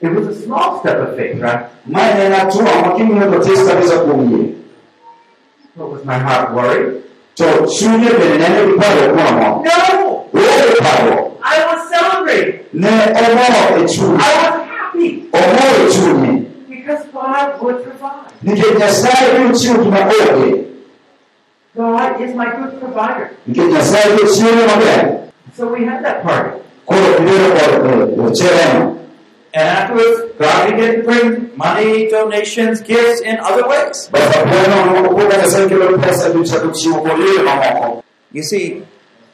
It was a small step of faith, right? Maana na tu makini ndo testa bisa kumie. But was my heart worried? To shunye be ne ne bipalo kwa mo. No! Wewe palo. I was celebrating. Ne omo echu. I was happy Omo echu because God would provide. Nike Nyasaye ndio chio kinaoge. God is my good provider. Nike Nyasaye ndio chio mabe. So we had that party. Kwa hiyo kwa. And afterwards, God began to bring money, donations, gifts in other ways. Basi Bwana unapokuwa Nyasaye kile pesa ndio cha kuchiokolea mamako. You see,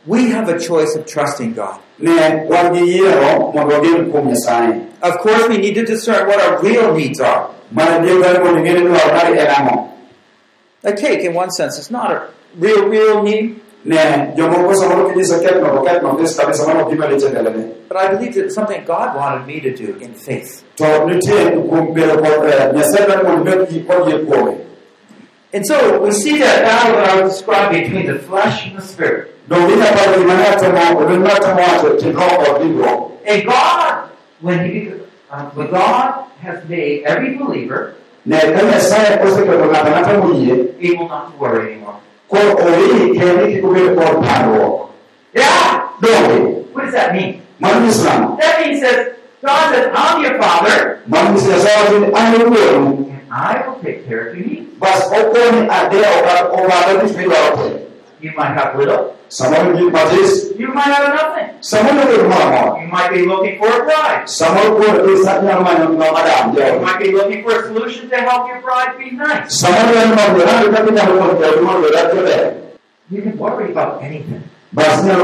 we have a choice of trusting God. Ne wangiyero mwagogeni kwa Nyasaye. Of course, we need to discern what our real needs are. Mana ndio kama nyingine ndio habari elamo. A cake, in one sense, is not a real, real need, Ne jomo kwa sababu kijisa kile na wakati na pesa kabisa mama kima but I believe it's something God wanted me to do in faith. To nitie kumbele kwa Nyasaye na kumbele kwa yekoe. And so we see that battle that I was describing between the flesh and the spirit. Ndio vile pale imani tomo, ndio tomo watu kiroho ndio. And God, when He, uh, when God has made every believer Ne kama Nyasaye kwa sababu tunataka mulie able not to worry anymore. kwa ori kile kikubele kwa paro. Yeah! What does that mean? That means that God says, I'm your father, Manusia sawaji ane wuonu. and I will take care of your needs. Bas okoni ade oka oka ade fi oke. You might have little, Samoro ji matis. you might have nothing. Someone Samoro ke mama. You might be looking for a bride. Ko ke satya ma no madam You might be looking for a solution to help your bride be nice. Samoro en ma de ha ka ta ko ko mo de ra je. You can worry about anything. Bas ne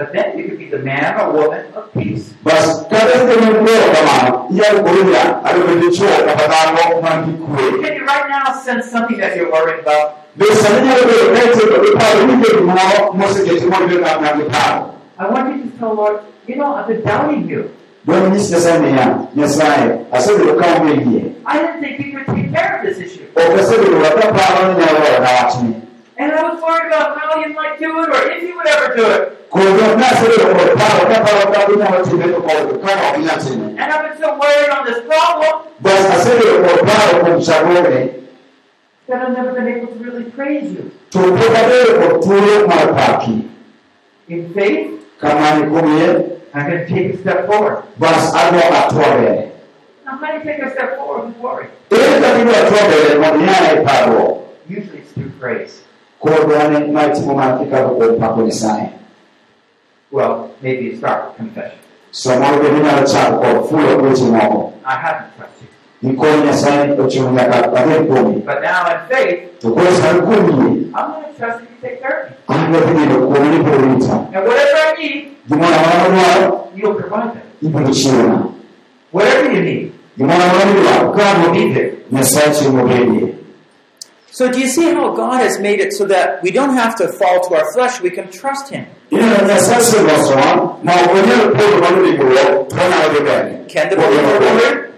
But then you could be the man or woman of peace. Bas kada ko ne ko kama ya ko ya ado ko ji cho ka pata ko man ki. Can you right now sense something that you're worried about? Be sanya ko ne te ko pa ni ke mo mo se ke mo de na na ki pa. I want you to tell Lord, you know, I've been doubting you. Don ni se sa ne ya. Yes I. Asa de ka mo yi. I didn't think you could take care of this issue. O ka se de wa ta pa ni na wa na wa chi. And I was worried about how you might do it or if you would ever do it. Ko do na se de ko pa ka pa ka ni na wa chi de ko ko ka ko ni na chi. And I've been so worried on this problem Bas asa de ko pa ko sa ko ne. that I've never been able to really praise you. To ko ka de ko tu ma pa ki. In faith, Kama ni ko ye. I'm going to take a step forward. Bas ado atwa be. How can I take a step forward with worry? Ele ka ni atwa be mo ni ai pa do. Usually it's through praise. Ko do ne mai ti mo ma ki ka ko pa ko ni sai. Well, maybe start with confession. So mo be ni na cha ko fu lo ko ti mo. I haven't trusted you. Ni ko ni sai ko ti mo na ka pa de ko ni. But now in faith, To ko sa ko ni. I'm going to trust you to take care of me. Ano ni ko ni ko ni ta. And whatever I need, Di mo na ma na you'll provide that. ibu ni shi na. Whatever you need, Di mo na ma ni wa. God will be there chi mo be ni. So do you see how God has made it so that we don't have to fall to our flesh, we can trust Him? Ina na sai se mo so ma ko ni ko ko ni ko ko na de be. Can the believer?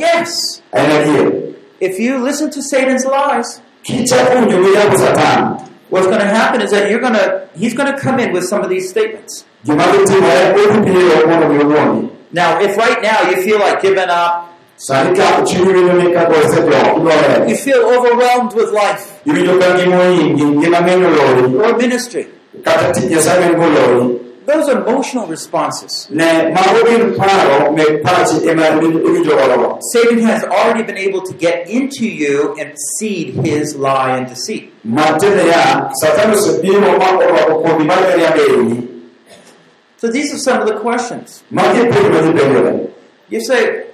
Yes. If you listen to Satan's lies, what's going to happen is that you're going to, he's going to come in with some of these statements. Now, if right now you feel like giving up, you feel overwhelmed with life. Or ministry, those are emotional responses. Satan has already been able to get into you and seed his lie and deceit. So these are some of the questions. You say,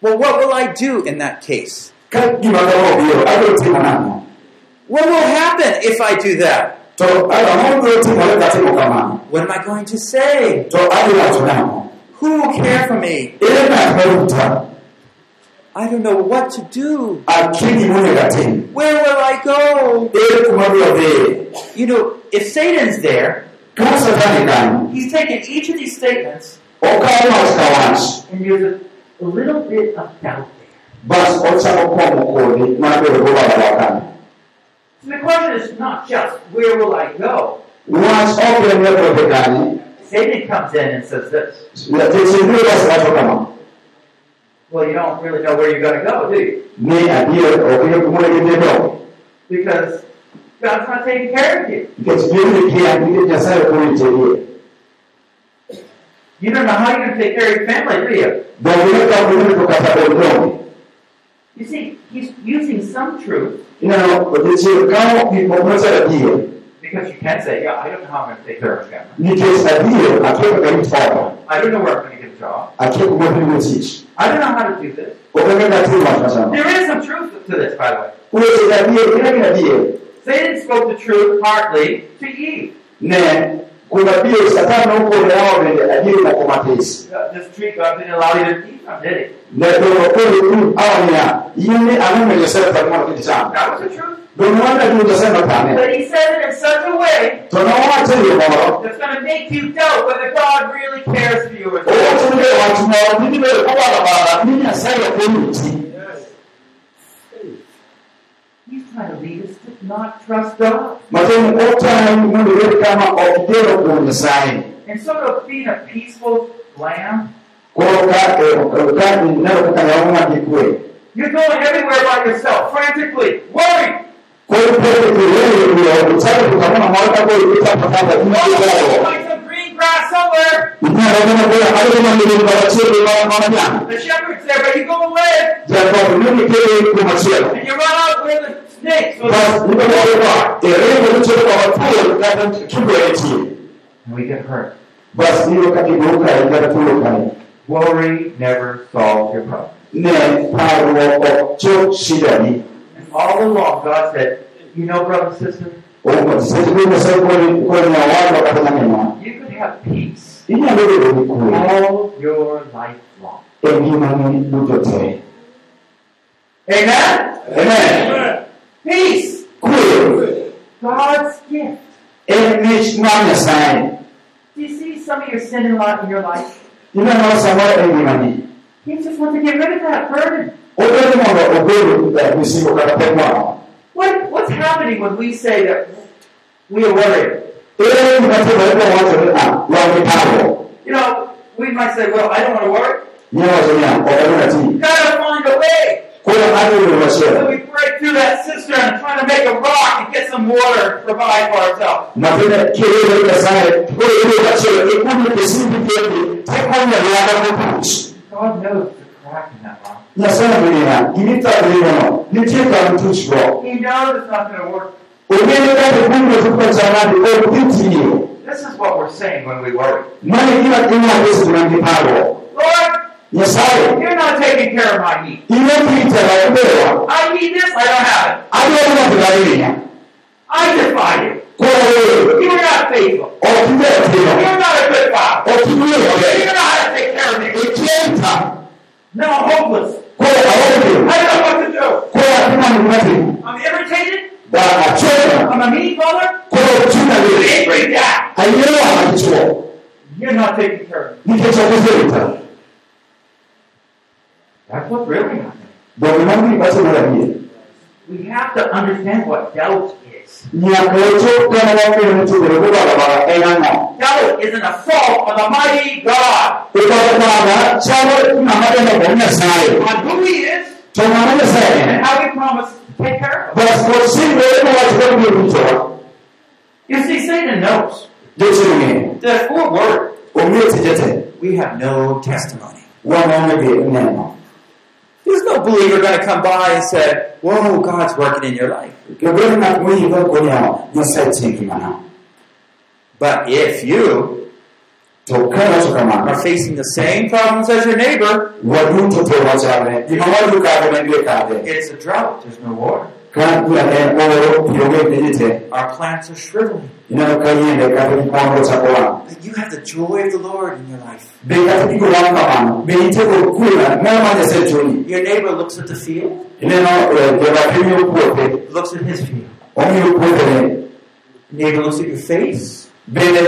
well, what will I do in that case? What will happen if I do that? What am I going to say? Who will care for me? I don't know what to do. Where will I go? You know, if Satan's there, he's taken each of these statements and a, little bit of doubt there. Bas ocha okomo ma be ro ba ba So the question is not just where will I go? Once open ne ko be gani Satan comes in and says this. la te se ni ba sa to Well, you don't really know where you're going to go, do you? ni adie o ke ko mo ne do Because God's not taking care of you. ke ti ni ke ya ni ke sa ko ni te ni You don't know how you're going to take care of your family, do you? do ni ka ko ni ko ka sa do You see, he's using some truth ina no ko te se ka mo ki ko mo sa die because you can say, yeah, I don't know how I'm going to take care of my family. ni ke sa die a ke ko ni fa I don't know where I'm going to get a job. ke ko mo ni ti I don't know how to do this. o ke ka ti ma sa There is some truth to this, by the way. ko se da die ke Satan spoke the truth partly to Eve. Kuna pia satani huko ni ajili na kumatesi this tree God didn't allow you to eat from, did he? na ndio kweli tu awanya yeye anamelesema kwa mwana kitana That was the truth. ndio mwana ndio tunasema pale But he says it in such a way tunawacha hiyo bora that's going to make you doubt whether God really cares for you or o not. tunge watu nini kwa nini asaya kwa He's trying to lead us to not trust God. matendo ota mundu wewe kama okidero kwa msai And sort of being a peaceful lamb, kwa ka ka ndio kutanya uma kikwe you're going everywhere by yourself, frantically, worried. Kwa hiyo pete kiwewe ndio utaka kukamana mwaka kwa hiyo utapata Oh, kwa find some green grass somewhere. Itaona kwa hayo mambo ni kwa chini kwa. The shepherd's there, but you go away Japo mimi kile kwa macheo. and you run out where the snakes. Basi ndio kwa dereva mtu kwa watu kama kibweti. And we get hurt. Basi ndio kakibuka ile tulo. Worry never solves your problem. Ne paro cho shida ni. And all along, God said, you know, brother and sister, Omo sisi kwa sababu kwa kwa na watu katika mema. you could have peace Ina ndio ni kuu. all your life long. Engine ni mtote. Amen? Amen. Peace. Kuu. God's gift. Mwana sai. Do you see some of your sin in lot in your life? Sama engine ni. He just wants to get rid of that burden. Obe mo obe da misigo kata pekwa. What, what's happening when we say that we are worried? Ele mnataka kwa watu na wa mitaro. You know, we might say, well, I don't want to worry. Ni wazo ya kwa ti. We've got to find a way. Kwa hadi ni So we break through that cistern trying to make a rock and get some water to provide for ourselves. Na tena kile ile sai kwa ile wasio ikundi kisindi kile. Tekwa ya ya kwa God knows the crack in that rock. Na sana dunia imita dunia ni tika mtuchwa. He knows it's not going to work. Ugeni kati kungo tuko zamani kwa kuti hiyo. This is what we're saying when we worry. Mali kila kina hizo tunajiparo. Lord, Yesaye. you're not taking care of my need. Ile kita la kubewa. I need this, I don't have it. Adiyo na kudainia. I defy you. You're not faithful. Tena. You're not a good father. You don't know how to take care of me. Ikienta. No, I'm hopeless. I don't know what to do. Kwa hakuna mkati. I'm irritated. I'm a mean mother. I'm vile. an angry dad. You're not taking care of me. That's what's really happening. Ndio mambo basi mara hii. We have to understand what doubt is. Nyakocho kama wako mtu ndio kwa baba enano. Doubt is an assault on the mighty God, Ukababa chawe na madana kwa Nyasaye. on who He is, and how He promised to take care of us. Basi kwa sisi ndio watu wengi mtoa. You see, Satan knows Jeshi ni that if we're worried, umeti jete. we have no testimony. There's no believer going to come by and say, Whoa, God's working in your life. Kebele na kuiva kwa Nyasaye tingi mana. But if you are facing the same problems as your neighbor, Waduto to wachane. Imawadu kabe na ndiye kabe. it's a drought, there's no water. Kana kula ne oro yoge nijite. Our plants are shriveling. Ina kayende kabe mpango cha kwa. But you have the joy of the Lord in your life. Beka tiko wanga mano. Beite ko kula na manya setuni. Your neighbor looks at the field, Ineno ya kimi ukuote. looks at his field. Neighbor looks at your face, Bele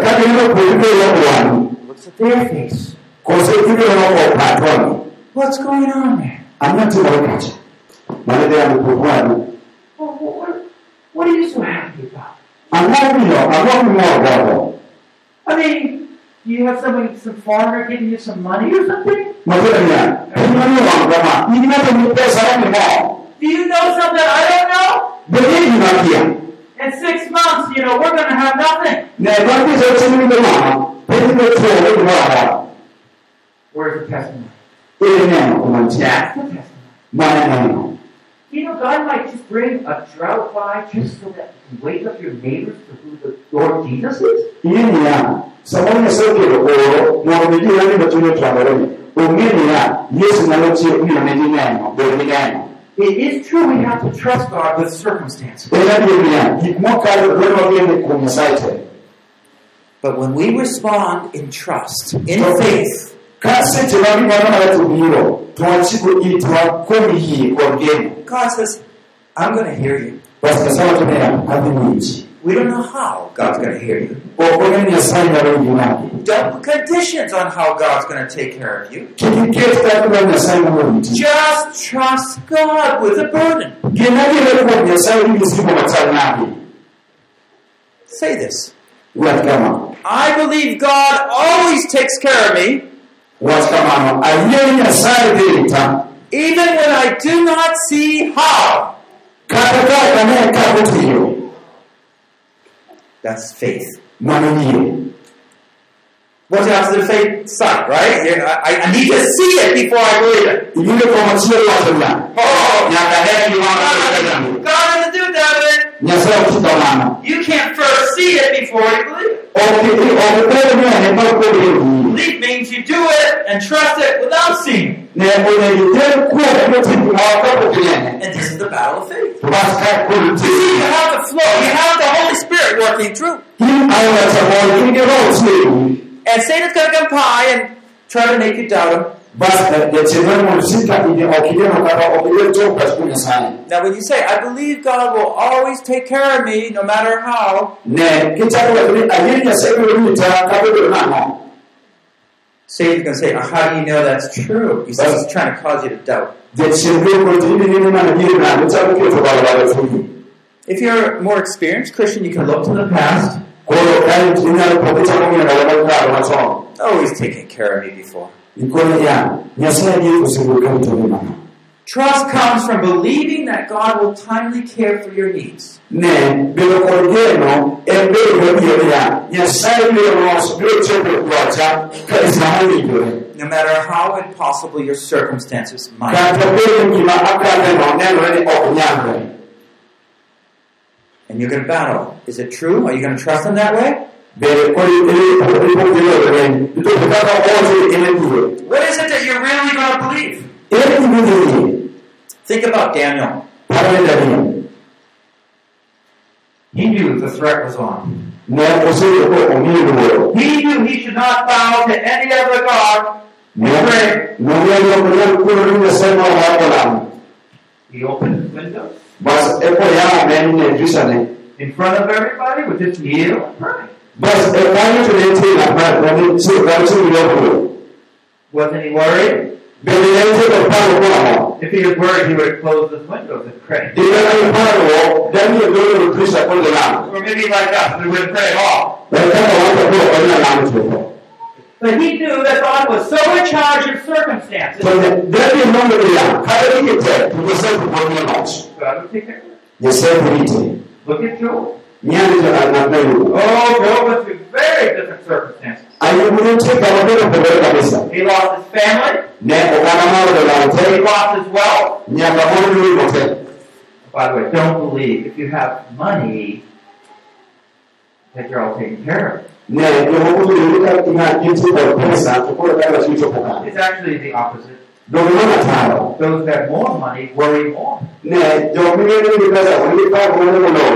kati neno kuipe ya wanu. looks at their face. Kose kibe ya kwa patoni. What's going on there? Amna tuwakacha. Malede ya what, what are you so happy about? Amabino, amabi mwagabo. I mean, do you have somebody, some foreigner giving you some money or something? Matuna niya. Imani wangama. Inata mpesa wani mwao. Do you know something I don't know? In six months, you know, we're going to have nothing. Na ibaki za chini ni mama. Peti ni tuwa ni mwao. Where's the testimony? Ile neno kumantia. That's the testimony. Mana neno. You know, God might just bring a drought by just so that you can wake up your neighbors to who the Lord Jesus is. Iye ni ya. Samani ya soke lo oro. Na umiji wani batune tuangaloni. Umini ya. Yesu na lochi umini ni neno. Bele ni neno. It is true we have to trust God with circumstances. Ela ni ya. Hikmoka lwema vile. But when we respond in trust, in faith, Kasi tebali mwana na tubiro. Tuwachiko itwa komi hii kwa geni. God says, I'm going to hear you. Basi kasema tumea hadi mwinchi. We don't know how God's going to hear you. Okone ni asali na roho yunagi. Don't put conditions on how God's going to take care of you. Kikiketi kakula ni asali na roho yunagi. Just trust God with a burden. Genagi ile ni asali ni sipo matali nagi. Say this. I believe God always takes care of me, even when I do not see how. kata ka ka ne ka kutiyo That's faith. What's the opposite of faith? Sight, right? I, I need to see it before I believe it. yule kwa machio wacho ya Oh, nyaka ne ki wana God doesn't do that. It. nyasaye kutamana You can't first see it before you believe it. okiti okitero ne ne pa ko de Belief means you do it and trust it without seeing. ne one ite ko ko ti ma ko ko And this is the battle of faith. bas ka ko You ti see, you have the flow. You have the Holy Spirit working through. In ayo ta mo ki de ro And Satan's going to come by and try to make you doubt him. bas de ti mo mo si ka ide okide no ka okide to pas ko nyasaye Now, when you say, I believe God will always take care of me no matter how, ne ki ta ko ni ayi nyasaye ko ni ta ka do na no Satan's going to say, "Oh, How do you know that's true? He says he's trying to cause you to doubt. If you're a more experienced Christian, you can look to the past. Ko ka ni na ko ta ko ni na ba ka ma so Oh, he's taken care of me before. ikono ya nyasaye ni ko se ko ka to ni na Trust comes from believing that God will timely care for your needs. ne belo korgeno belo wadiyo ya nyasaye belo noso belo chebe kwacha ka isamani gore No matter how impossible your circumstances might be. And you're going to battle. Is it true? Are you going to trust him that way? belo kori ele ko ko belo re to ka ka oje ele duro What is it that you're really going to believe? Think about Daniel. pare da ni He knew the threat was on. ne ko se ko omi duro He knew he should not bow to any other God. He opened his windows bas e ko ya men ne jusane in front of everybody with just kneel and pray. bas e ka ni to ne te na ba ni se ka se ni Wasn't he worried? belo ne te ko pa ko la If he was worried, he would have closed his windows and prayed. Dia akan paro dan dia boleh berusaha pun dalam. Or maybe like us, we wouldn't pray at all. Mereka orang tak boleh orang dalam itu. But he knew that God was so in charge of circumstances, Jadi dia nombor dia. Kalau dia kita, kita sebut boleh mas. God would take care of it. Dia sebut itu. Look at Job. Jangan nak tahu. Oh, Job went through very different circumstances. Ayo boleh cek kalau dia. He lost his family, Ne orang mau dalam he lost his wealth. Nyata boleh dulu macam. By the way, don't believe if you have money that you're all taken care of. Ne dia mau dulu kita tinggal kita berpesa. Kita kalau sudah bukan. It's actually the opposite. Dulu mana tahu. Those that have more money worry more. Ne jauh ni ni kita dah boleh tahu boleh boleh.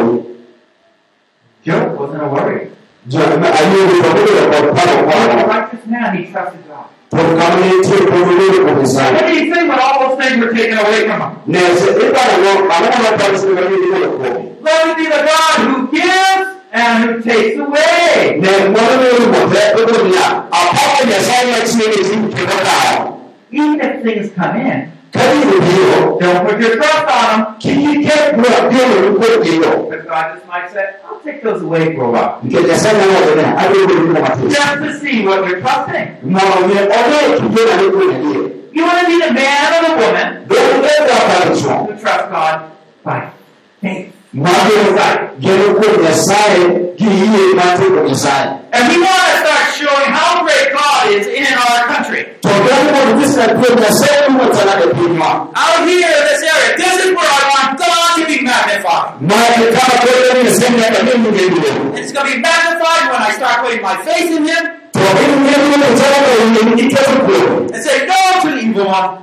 Job wasn't a worry. Jangan ayo kita boleh He was a righteous man, he trusted God. Por kami itu boleh berpesa. What do you think when all those things were taken away from him? Ne sekitar orang kamu orang pada sebenarnya itu loh. Blessed be the God who gives and who takes away. Ne mana ni boleh berpunya. Apa yang saya sini ini kita tahu. Even if things come in, don't put your trust on them. kini kita buat dia berbuat itu. Because God just might say, I'll take those away for a while. Kita saya nak ada ada berbuat mati. Just to see what you're trusting. Mau ni orang kita ada berbuat dia. You want to be the man or the woman Dia dia apa itu? who trusts God by faith. Kita berbuat saya kini mati berbuat saya. And we want to start showing how great God is in our country. Todang pun bisa berbuat saya pun tak ada firman. Out here in this area, this is where I want God to be magnified. Mari kita boleh ni sebenarnya kami mungkin dulu. It's going to be magnified when I start putting my faith in Him Todang ni ni cara ini kita berbuat. and say no to the evil one.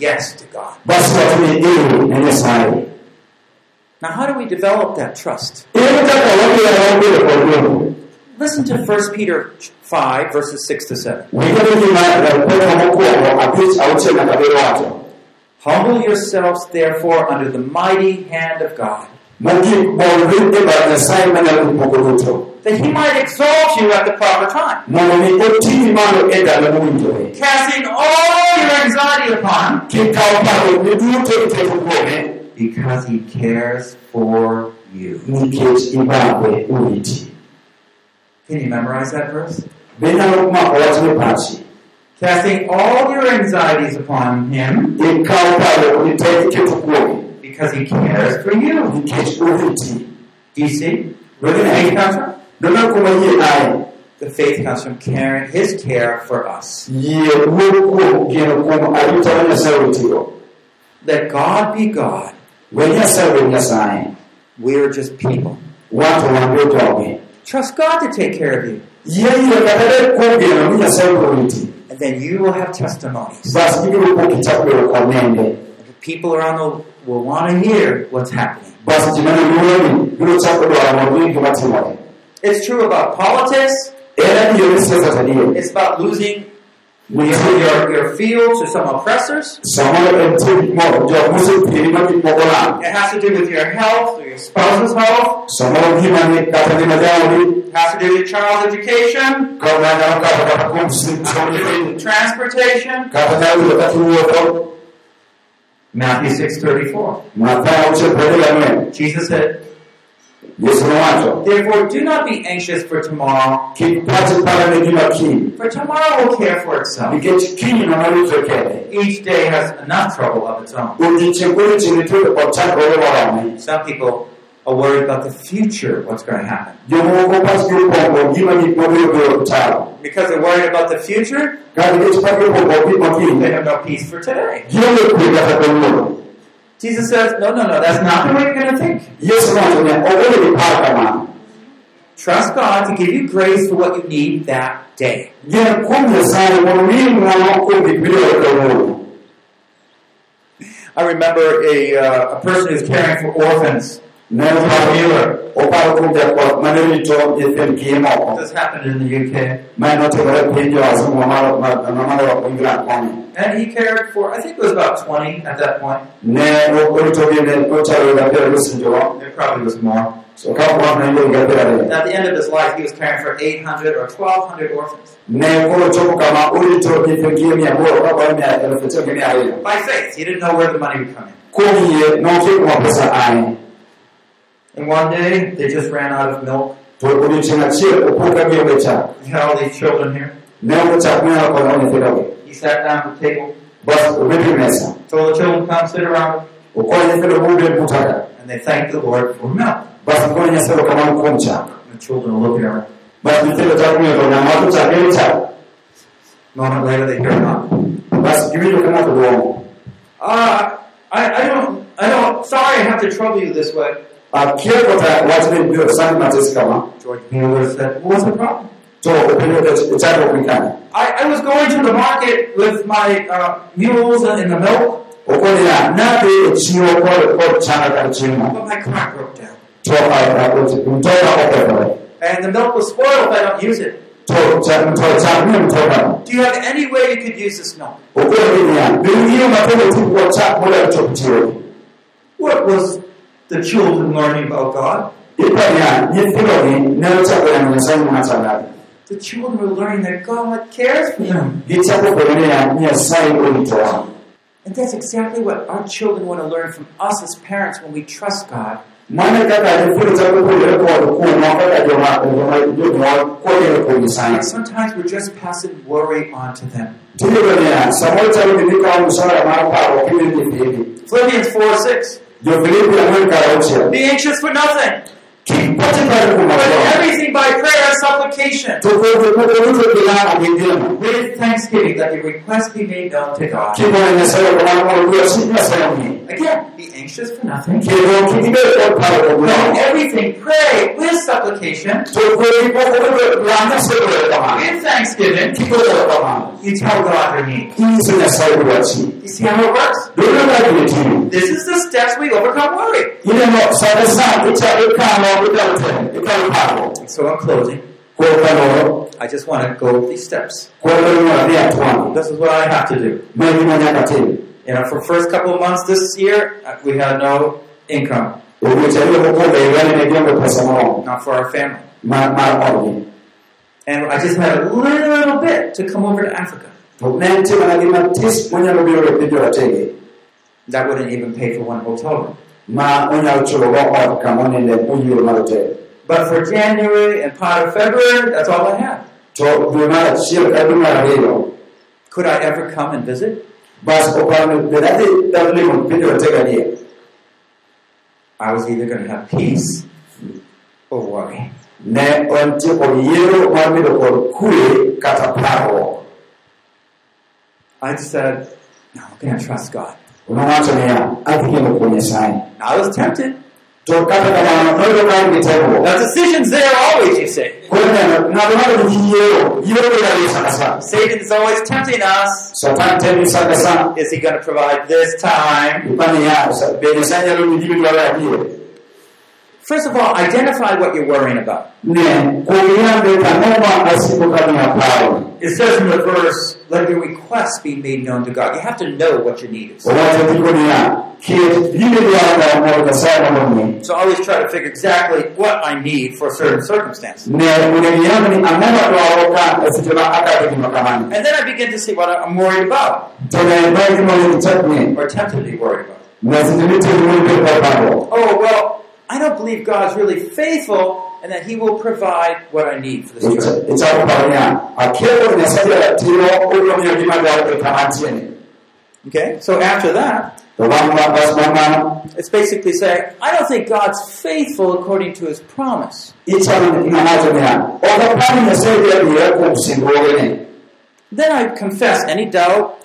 Kita boleh dia sebenarnya Say yes to God. bas waktu ini ini saya. Now, how do we develop that trust? Ini kita kalau kita orang berbuat. Listen to 1 Peter 5, verses 6 to 7. Wengine ni mara kwa kama kwa approach au chema kabisa watu. Humble yourselves, therefore, under the mighty hand of God, Mungkin boleh kita pada saya mana kupokoto. that He might exalt you at the proper time, Mama ni oti malo eda na mwingi. casting all your anxiety upon Him, Kita upalo ni dute kupokoto. because He cares for you. Ni kech ibakwe uiti. Can you memorize that verse? Bena rukma kwa watu pachi. casting all your anxieties upon him ikawo palo uliteke kuoge because he cares for you. Do you see where the faith comes from? dona kuma yie aye The faith comes from caring his care for us. yie wuok kuom geno kuom arita ma nyasaye otiyo Let God be God. we nyasaye bed nyasaye We are just people. wan to wan be Trust God to take care of you. yie yie kata dek kuom geno ni nyasaye biro riti And then you will have testimonies. bas ibiro kuom kichak bedo kod nende The people around the will want to hear what's happening. bas ji mane luoroni biro chako dwaro mondo winj gima timore It's true about politics. en adier ni siasa tadier It's about losing your, your, your field to some oppressors. samoro en tie gik moko jok mosepiri ma gik moko lal It has to do with your health or your spouse's health. samoro ngimani kata ngima jaodi It has to do with your child's education. kama nyalo kata kata kuom It has to do sim with transportation. kata nyalo yudo kata iwuotho Matthew 6.34. Mathayo auchiel Jesus said, Therefore do not be anxious for tomorrow, kik pachi para ne gima kiny for tomorrow will care for itself. nikech kiny no maritre kende Each day has enough trouble of its own. odiochieng' kodiochieng' nitiere kod chandruoge morome Some people are worried about the future, what's going to happen. jomoko pachgi opong'o gima gik mabiro biro chalo Because they're worried about the future, ka nikech pachgi opong'o gik they have no peace for today. gionge kwe kata kawuono Jesus says, no, no, no, that's not the way you're going to think. Yesu nowacho ne obedo gi paro kamano Trust God to give you grace for what you need that day. gen kuom Nyasaye mondo miyi ng'wono kuom gik midwaro kawuono I remember a, uh, a person who's caring for orphans. Ne oparo oparo kuom jakwath mane rito nyithind kiye moko This happened in the UK. ma notimore piny jowasungu mamalo England koni And he cared for, I think it was about 20 at that point. ne oritogi ne ochalo higa piero ariyo There probably was more. so ka kwano ne en higa piero At the end of his life, he was caring for 800 or 1,200 orphans. ne koro chopo kama orito nyithind kiye mia aboro ka bayo mia elfu achiel gi mia ariyo By faith, he didn't know where the money would come in. kuom yie nokia kuma pesa ae And one day, they just ran out of milk. to odiochieng' achiel opo ka gionge chak We had all these children here. ne onge chak minyalo konyo nyithindogi He sat down at the table, bas obet mesa told the children, come sit around, okonyo nyithindo mobet butaka and they thanked the Lord for milk. bas gikono nyasaye kamano kuom chak And the children are looking around. bas nyithindo chako ng'iyo to ng'ama wacho chak en chak A moment later, they hear a knock. bas giwinjo ka ng'ato duomo Uh, I, I don't, I don't, sorry I have to trouble you this way. Akia kota wachne biro sani matis kama George Mueller said, what's the problem? to openjo chandruok ni kanye I, I was going to the market with my uh, mules and the milk, okoni ya nadhi e chiro kod kod chana kar chiemo but my car broke down. to mtoka okethore And the milk was spoiled if I don't use it. to cha- to chak ni Do you have any way you could use this milk? okoni niya bing'iyo matendo ti kod chak modar chop chiro What was the children learning about God? ipanya nyithindogi ne ochako yango nyasaye machangadi The children were learning that God cares for them. gichako fwenyo niya And that's exactly what our children want to learn from us as parents when we trust God. mane kaka nyithindo chako puonjore kod kuomwa kaka joma joma jonyuol kogeno And sometimes we're just passing worry on to them. tiyudo niya samoro chalo ni ikawo msara mar paro kidhi nyithindi Philippians 4 6. Jo-filipi ang'wen kar auchiel Be anxious for nothing, kik pachi par but in everything by prayer and supplication. to koko koko duto gi lamo gi ngima With thanksgiving, that your request be made known to God. Kigoyo nyasaye kamano mondo dwach nyasaye ong'e Again, be anxious for nothing. kendo kik ibed kod paro kuom But in lamo everything, pray with supplication, to koro koko duto lam nyasaye goyo kamano with thanksgiving. You tell God your need. kinyiso nyasaye dwachi You see how it works? dono kaka itimo This is the steps we overcome worry. ineno sane sa ikalo ikalo temo ikalo paro So I'm closing. I just want to go these steps. kuom mar adhi This is what I have to do. Ma gima nyaka tim You know, for first couple of months this year, uh, we had no income, Owuoche ariyo mokwongo higani ne gionge pesa moromo not for our family. mar mar odgi And I just had a little bit to come over to Africa. to ne nitie mana gima tis monyalo biro piny joratege That wouldn't even pay for one hotel room. ma onyalo chulogo ot kama oninde moyiero mar hotel But for January and part of February, that's all I had. to dwe mar achiel ka dwe mar ariyo Could I ever come and visit? I was either going to have peace or worry. ne ontie kod yiero mar bedo kod kwe kata paro I said, no, I'm going to trust God. nyasaye I was tempted. To kata kamano noyudo ka an gi teko The decision's there always, you say. koro neno ng'ato ng'ato nigi yiero yiero bedalie sana sana Satan's always tempting us. satan temi sana sana Is he going to provide this time? First of all, identify what you're worrying about. ne kuom yambe ang'o ma asiko ka miya paro It says in the verse, let your requests be made known to God. You have to know what your need is. owacho ndiko niya ket gimi dwaro mondo nyasaye mondo mi So I always try to figure exactly what I need for a certain circumstance. ne onego iyang ni ang'o madwaro ka seche ma akadho And then I begin to see what I'm worried about to ne ma gima onego ichak ng'e or tempted to be worried about. ne seche mitere wuoyi bed kod parruok Oh, well, I don't believe God's really faithful and that He will provide what I need for this trip. ichako paro niya akia kod nyasaye ratiro obiro miyo gima dwaro kama antieni Okay? So after that, to bang' ma bas bang' mano it's basically saying, I don't think God's faithful according to His promise. ichako ng'amacho niya ok apar ni nyasaye dhi adiera kuom singruogene Then I confess any doubt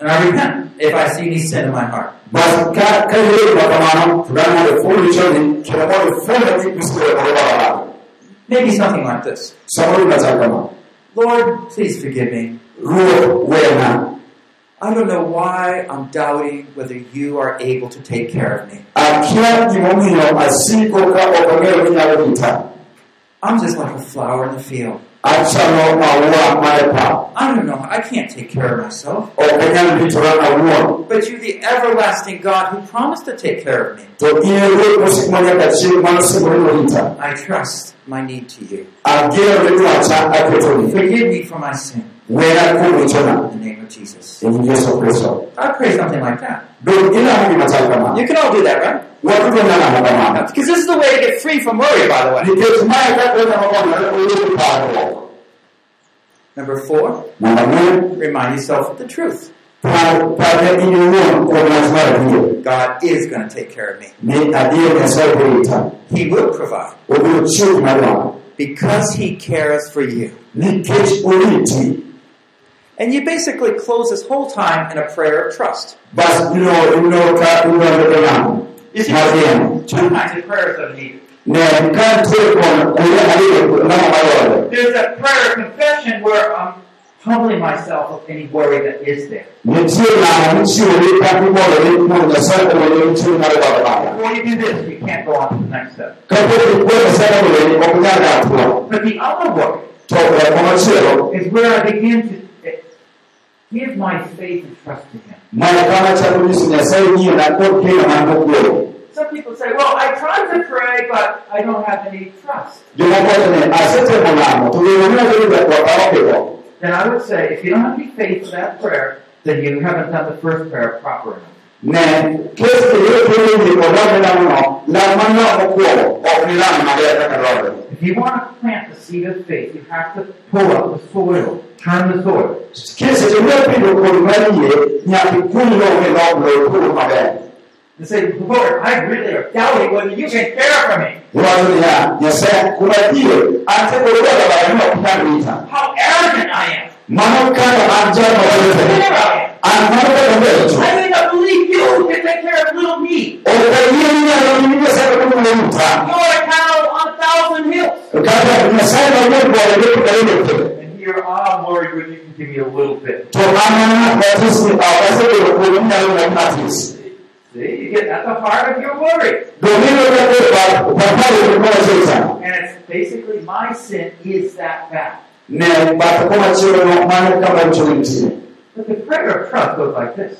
and I repent if I see any sin in my heart. bas ka ka yie gima kamano to dang' mondo iful richoni kendo mondo iful gik misiro e kod waro Maybe something like this samoro gimachal kama Lord, please forgive me. I don't know why I'm doubting whether you are able to take care of me. akia gimomiyo asiko ka ok ang'eyo ni nyalo rita I'm just like a flower in the field. Achalo maua ma pap I don't know. I can't take care of myself. ok anyal ritora awuon But you're the everlasting God who promised to take care of me. to in ruoth mosik manyaka chieng' manosingore ni rita I trust my need to you. agero ni dwacha aketoni Forgive me for my sin. wena kuom richona In the name of Jesus. I pray something like that. bed ilamo gimachal kama You can all do that, right? Watudo nyalamo kamano Because this is the way to get free from worry, by the way. nikech mae kaka onyalo konore oyud parruok Number four, remind yourself of the truth. par parne in iwuon kuom wach mar adier God is going to take care of me. ni adier nyasaye biro rita He will provide obiro chiwo gima dwaro because He cares for you. And you basically close this whole time in a prayer of trust. Bas ino ino ka idonjo lamo You see, mar riemo two kinds of prayers that are needed. ne ka nitiere kuom kuonde ariyo lamo madwarore There's a prayer of confession where I'm humbling myself of any worry that is there. nitie lamo michiwore ka ibolore mondo nyasaye owene nitie mar dwaro mara Before you do this, you can't go on to the next step. kapok ikwe nyasaye owene ok nyal dak tuo But the other worry is where I begin to give my faith and trust to Him. mana kama chalo nyiso nyasaye ng'iyona kod keno man mokwero Some people say, well, I tried to pray, but I don't have any trust. jomoko wacho ni asetemo lamo to geno ni abedo jakwath aokego Then I would say, if you don't have any faith for that prayer, then you haven't done the first prayer proper enough. ne kes kiyudo thuolo yie kod lamo lamono lam mano mokwongo ok ni lam maber kaka dwarore If you want to plant the seed of faith, you have to pull up the soil, turn the soil. seche midwa pidho kodhi mar yie nyaka ikuny lowo milok lowo ipur maber And say, Lord, I really am doubting whether you can care for me. iwacho niya nyasaye kuom adier an sekoro dwaro bare ni ok nyal rita How arrogant I am. mano kaka an jal mawaletene There I am. an mano kaka mbecho I believe you can take care of little me. ok ayie ni nyalo ni nyasaye maduong' ruta You're a cow on a thousand hills. Kaka nyasaye mawuon bore ne kukaine pe And here I'm worried whether you can give me a little bit. to an mana batis ni ok asebedo kuodo nyalo neno matis See, you get at the heart of your worry. domino kaka papalo kumawachocha And it's basically my sin is that bad. ne bath komachielo no mano kama richo nitie But the prayer of trust goes like this.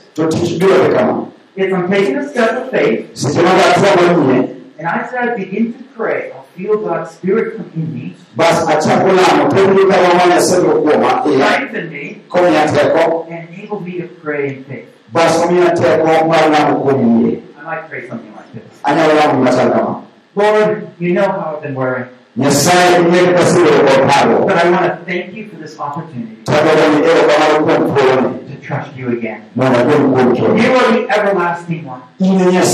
If I'm taking a step of faith, seche ma atuomo nyie and I begin to pray, I'll feel God's Spirit come in me, bas achako lamo to winjo ka wama nyasaye biro kuoma iya. strengthen me, komiya teko. And enable me to pray in faith. bas omiya teko mar lamo kuom yie I might pray something like this. anyalo lamo gima kama Lord, you know how I've been worrying. nyasaye ne kaka siro ko paro. But I want to thank you for this opportunity tagara ni ero kamaro kuom thuoloni to trust you again. mondo abed kuom You are the everlasting one. You are the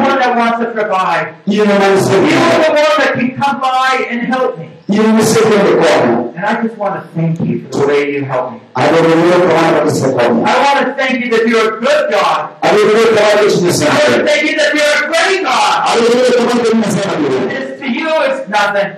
one that wants to provide. You are the one that can come by and help me. in nisebiro kono And I just want to thank you for the way you help me. adoro yiro kamano kaka isekonya I want to thank you that you're a good God. adoro yiro kamano kaka I want to thank you that you're a great God. adoro yiro kamano kaka nyasaye mabiro It's to you, it's nothing.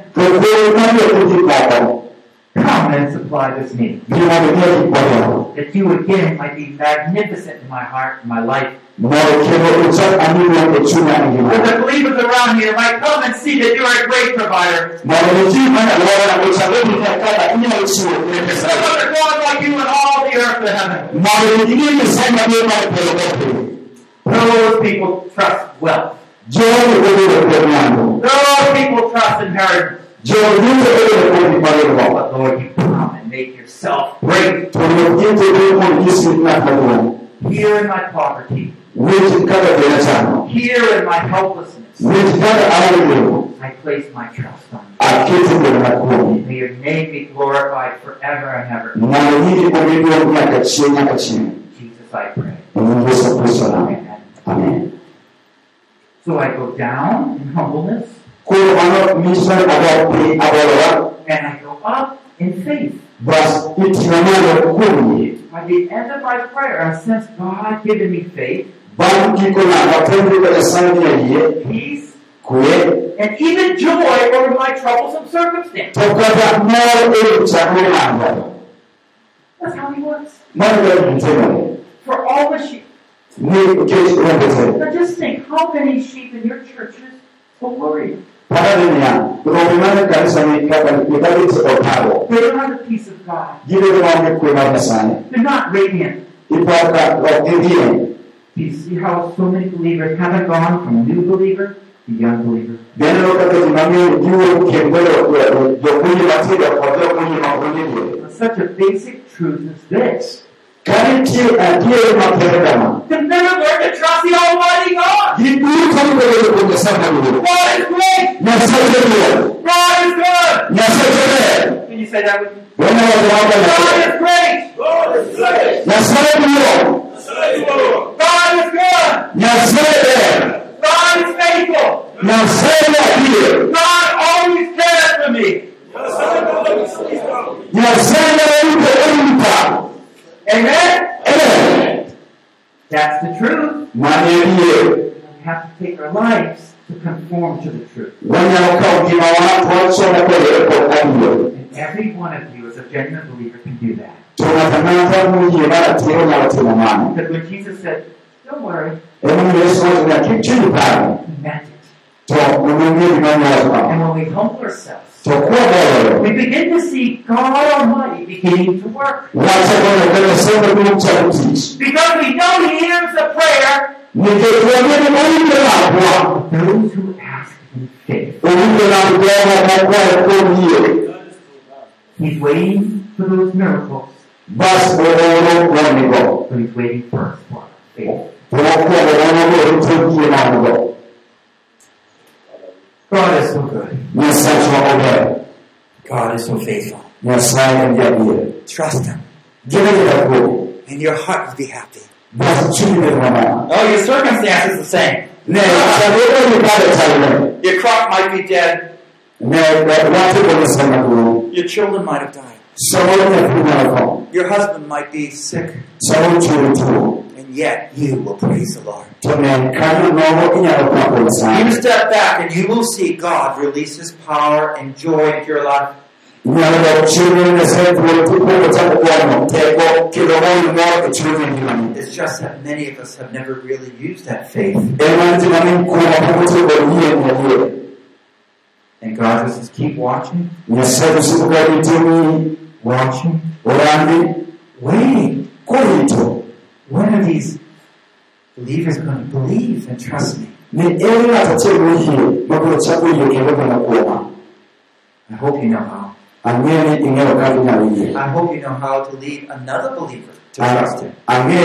Come and supply this need. biro mondo miyo gikwayo That you again might be magnificent in my heart, in my life. mondo kendo ichak animo e chunya e That the believers around here might come and see that you are a great provider. mondo ji mana alwora ochageni kaka inyalo chiwo ne There's no other God like you in all the earth and heaven. mondo ing'e nyasaye mabiro mar polo ka piny Those people trust wealth. Those people trust inheritance. Jogi duto obedo kod gik magirgo But Lord, you come and make yourself great. to gite duto mondo nyisgi ng'at maduong' Here in my poverty, winj kaka jona chano here in my helplessness, winj kaka aonge I place my trust on aketo gena kuomi you. May your name be glorified forever and ever. mondo nyingi omi duong' nyaka chieng' nyaka chieng' Jesus, I pray. nying Yesu Kristo nam Amen. amen. So I go down in humbleness mano nyiso ni adok and I go up in faith. bas iting'o malo kuom yie By the end of my prayer, and since God given me faith, bang' gikona wapenjo ka Nyasaye miya peace, kwe and even joy over my troublesome circumstance. to kata mor wi That's how He works. mano ber gitimore For all the sheep. ni nikech rombe te Now just think, how many sheep in your churches are worried? Parani niya rombe mane kanisa ni kaka nikagiti oparo They don't have the peace of God. gibedo maonge kwe mar Nyasaye They're not radiant. iparo ka ok gidhie Do you see how so many believers haven't gone from new believer to young believer? Beneno kaka ji mang'eny giwuok kendo jopuonje matindo kod jopuonje ma ong'eye But such a basic truth is this. ka nitie adier mapere kama To never learn to trust the. Giduto gibedo kuom Nyasaye maduong' God is great. Nyasaye maduong' God is good. Nyasaye ber Can you say that with me? Wena wacho God maber is great. God is good. God is faithful. Nyasaye ma adier God always cares for me. Nyasaye ma orito orita Amen? Amen That's the truth. We have to take our lives to conform to the truth. wanyalo kawo ngimawa to wachomo kode kod adier And every one of you, as a genuine believer, can do that. to ng'ato ang'ata moyie mar atiro nyalo timo mano Because when Jesus said, Don't worry, emomiyo Yesu wacho ni kik chunyi paro he meant it. to onge gima nyalo And when we humble ourselves, we begin to see God Almighty beginning to work. wachako neno ka Nyasaye maduong' chako tich Because we know He hears the prayer nikech wang'e ni owinjo lambwa of those who ask in faith. owinjo lamb jogo makwayo kuom yie He's waiting for those miracles, bas ooro wang'ego but He's waiting first for faith. to mokwongo wang'ego rito yie mango God is so good. Nyasachwa ober God is so faithful. Nyasaye en jadier Trust Him, gine gita kuom and your heart will be happy. Bas chunyi bed mamor Oh, your circumstance is the same. ne chandruok ni Your crop might be dead. ne watiko Nyasaye maduong' Your children might have died. samoro nyathi nyalo tho Your husband might be sick, samoro chuori tuo and yet you will praise the Lord. to ne kanyo nogo inyalo pako You step back and you You will see God release His power and joy into your life. Inyalo dok chien ne Nyasaye thuolo tikwongo chako gwamo teko kendo moyo mor e chuny ngimani It's just that many of us have never really used that faith. ema ji mang'eny kuomwa pok otieko yie ni adier And God says, keep watching, Nyasaye osiko ka itimi watching, waiting. When are these believers going to believe and trust me? ni ere ng'ato achiel moyie mabiro chako yie kendo geno kuoma I hope you know how. Ang'e ni ing'eyo kaka inyalo yie I hope you know how to lead another believer to trust Him. ang'e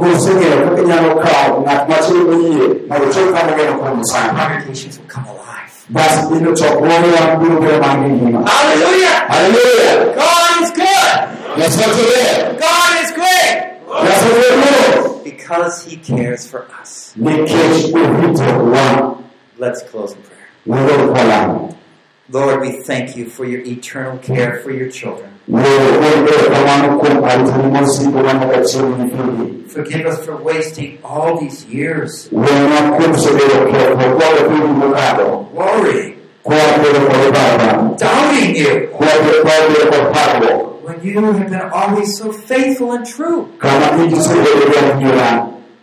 koseng'eyo kaka inyalo kawo ng'at machielo moyie mondo chop kama geno kuom Nyasaye Congregations will come alive. basi ilichokuolewa kuruke mangingima Hallelujah! haleluya God is good! yasotolea God is great! yasotolea Because He cares for us. nikech uhito wa Let's close in prayer. Lord, we thank you for your eternal care for your children. Forgive us for wasting all these years. Worrying, doubting you, when you have been always so faithful and true,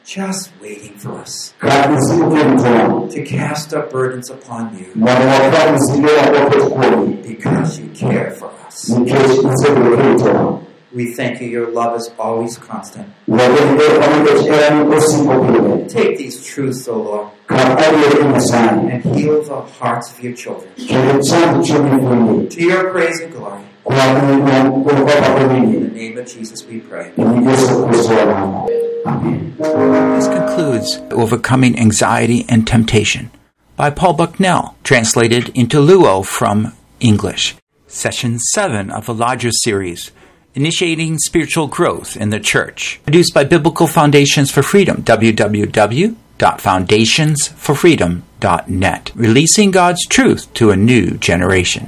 just waiting for us to cast our burdens upon you because you care for us. We thank you, your love is always constant. Take these truths, O Lord, and heal the hearts of your children. To your praise and glory. In the name of Jesus we pray. This concludes Overcoming Anxiety and Temptation by Paul Bucknell, translated into Luo from English. Session 7 of a larger series, Initiating Spiritual Growth in the Church, produced by Biblical Foundations for Freedom, www.foundationsforfreedom.net, releasing God's truth to a new generation.